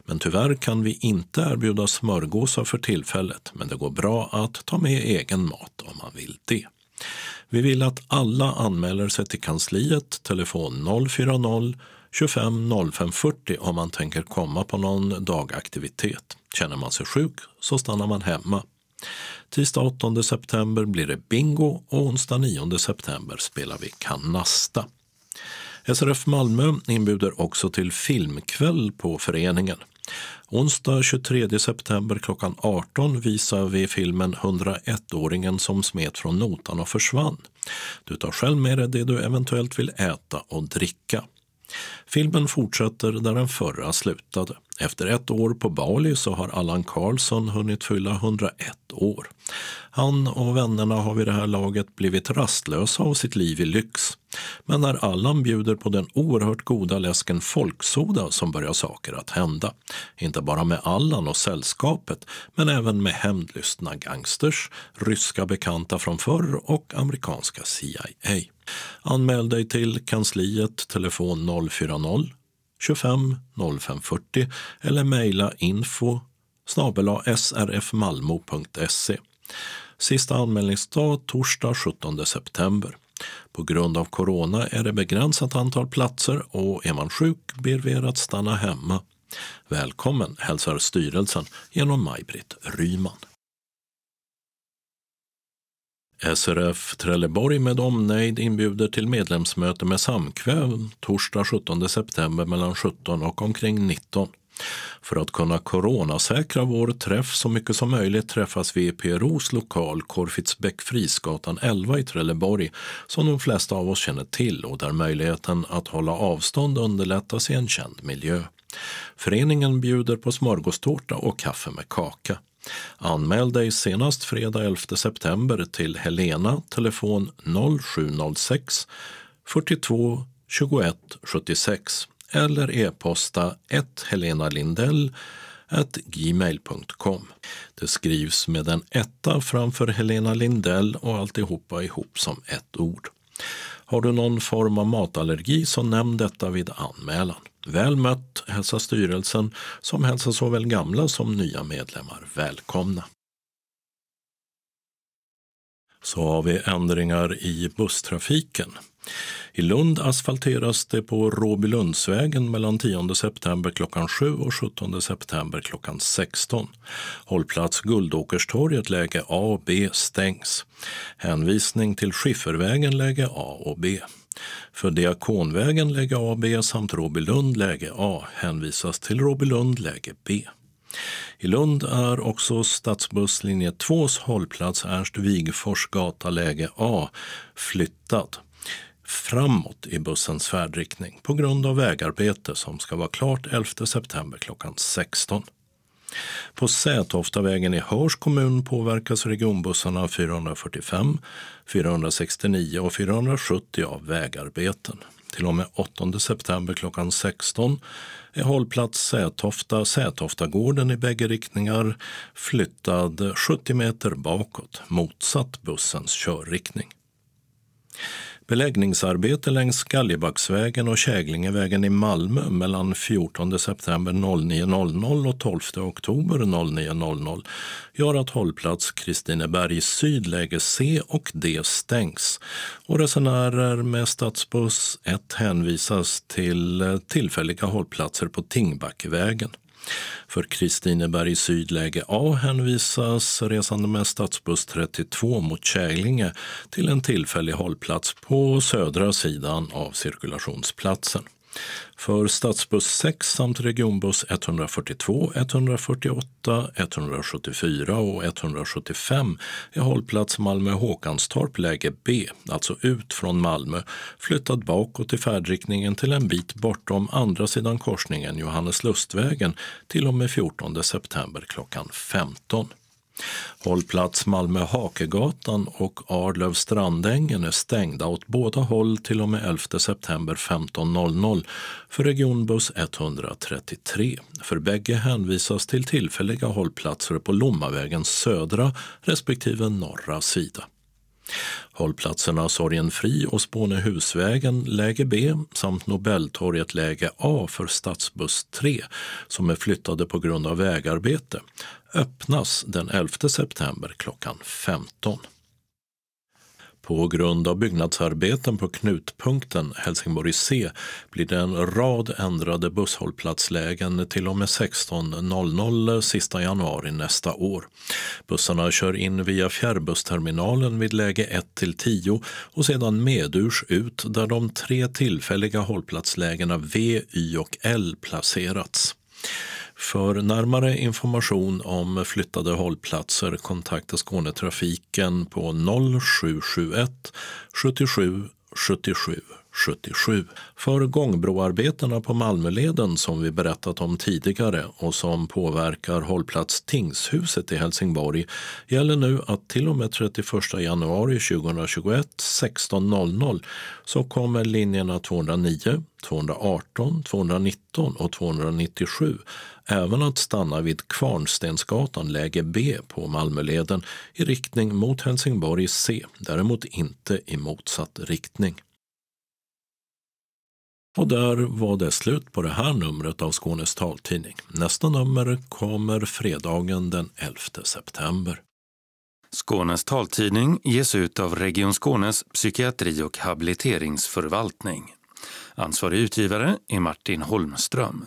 Men tyvärr kan vi inte erbjuda smörgåsar för tillfället, men det går bra att ta med egen mat om man vill det. Vi vill att alla anmäler sig till kansliet, telefon 040 25 05 40 om man tänker komma på någon dagaktivitet. Känner man sig sjuk så stannar man hemma. Tisdag 8 september blir det bingo och onsdag 9 september spelar vi kanasta. SRF Malmö inbjuder också till filmkväll på föreningen. Onsdag 23 september klockan 18 visar vi filmen 101-åringen som smet från notan och försvann. Du tar själv med dig det du eventuellt vill äta och dricka. Filmen fortsätter där den förra slutade. Efter ett år på Bali så har Allan Karlsson hunnit fylla 101 år. Han och vännerna har vid det här laget blivit rastlösa av sitt liv i lyx. Men när Allan bjuder på den oerhört goda läsken folksoda som börjar saker att hända. Inte bara med Allan och sällskapet, men även med hämndlystna gangsters, ryska bekanta från förr och amerikanska CIA. Anmäl dig till kansliet telefon 040 25 0540 eller mejla info srfmalmo.se. Sista anmälningsdag torsdag 17 september. På grund av corona är det begränsat antal platser och är man sjuk ber vi er att stanna hemma. Välkommen hälsar styrelsen genom Maj-Britt Ryman. SRF Trelleborg med omnejd inbjuder till medlemsmöte med samkväm torsdag 17 september mellan 17 och omkring 19. För att kunna coronasäkra vår träff så mycket som möjligt träffas vi i PROs lokal Korfitsbäck Frisgatan 11 i Trelleborg som de flesta av oss känner till och där möjligheten att hålla avstånd underlättas i en känd miljö. Föreningen bjuder på smörgåstårta och kaffe med kaka. Anmäl dig senast fredag 11 september till Helena, telefon 0706 42 21 76 eller e-posta 1 helenalindell gmail.com. Det skrivs med en etta framför Helena Lindell och alltihopa ihop som ett ord. Har du någon form av matallergi så nämn detta vid anmälan. Väl mött hälsar styrelsen som hälsar såväl gamla som nya medlemmar välkomna. Så har vi ändringar i busstrafiken. I Lund asfalteras det på Råbylundsvägen mellan 10 september klockan 7 och 17 september klockan 16. Hållplats Guldåkerstorget läge A och B stängs. Hänvisning till Skiffervägen läge A och B. För Diakonvägen läge A och B samt Råbylund läge A hänvisas till Råbylund läge B. I Lund är också stadsbuss linje 2s hållplats Ernst Wigfors gata läge A flyttad framåt i bussens färdriktning på grund av vägarbete som ska vara klart 11 september klockan 16. På Sätoftavägen i Hörs kommun påverkas regionbussarna 445, 469 och 470 av vägarbeten. Till och med 8 september klockan 16 är hållplats Sätofta, Sätoftagården i bägge riktningar flyttad 70 meter bakåt, motsatt bussens körriktning. Beläggningsarbete längs Galjebacksvägen och Käglingevägen i Malmö mellan 14 september 09.00 och 12 oktober 09.00 gör att hållplats Kristineberg Syd läge C och D stängs och resenärer med stadsbuss 1 hänvisas till eh, tillfälliga hållplatser på Tingbackevägen. För Kristineberg sydläge A hänvisas resande med stadsbuss 32 mot Käglinge till en tillfällig hållplats på södra sidan av cirkulationsplatsen. För stadsbuss 6 samt regionbuss 142, 148, 174 och 175 är hållplats Malmö-Håkanstorp läge B, alltså ut från Malmö, flyttad bakåt i färdriktningen till en bit bortom andra sidan korsningen Johannes Lustvägen till och med 14 september klockan 15. Hållplats Malmö-Hakegatan och Arlöv Strandängen är stängda åt båda håll till och med 11 september 15.00 för regionbuss 133. För bägge hänvisas till tillfälliga hållplatser på Lommavägens södra respektive norra sida. Hållplatserna Sorgenfri och Spånehusvägen läge B samt Nobeltorget läge A för stadsbuss 3 som är flyttade på grund av vägarbete öppnas den 11 september klockan 15. På grund av byggnadsarbeten på knutpunkten Helsingborg C blir det en rad ändrade busshållplatslägen till och med 16.00 sista januari nästa år. Bussarna kör in via fjärrbussterminalen vid läge 1 till 10 och sedan medurs ut där de tre tillfälliga hållplatslägena V, Y och L placerats. För närmare information om flyttade hållplatser kontakta Skånetrafiken på 0771 77 77 77. För gångbroarbetena på Malmöleden som vi berättat om tidigare och som påverkar hållplats Tingshuset i Helsingborg gäller nu att till och med 31 januari 2021 16.00 så kommer linjerna 209, 218, 219 och 297 även att stanna vid Kvarnstensgatan läge B på Malmöleden i riktning mot Helsingborg C, däremot inte i motsatt riktning. Och där var det slut på det här numret av Skånes taltidning. Nästa nummer kommer fredagen den 11 september. Skånes taltidning ges ut av Region Skånes psykiatri och habiliteringsförvaltning. Ansvarig utgivare är Martin Holmström.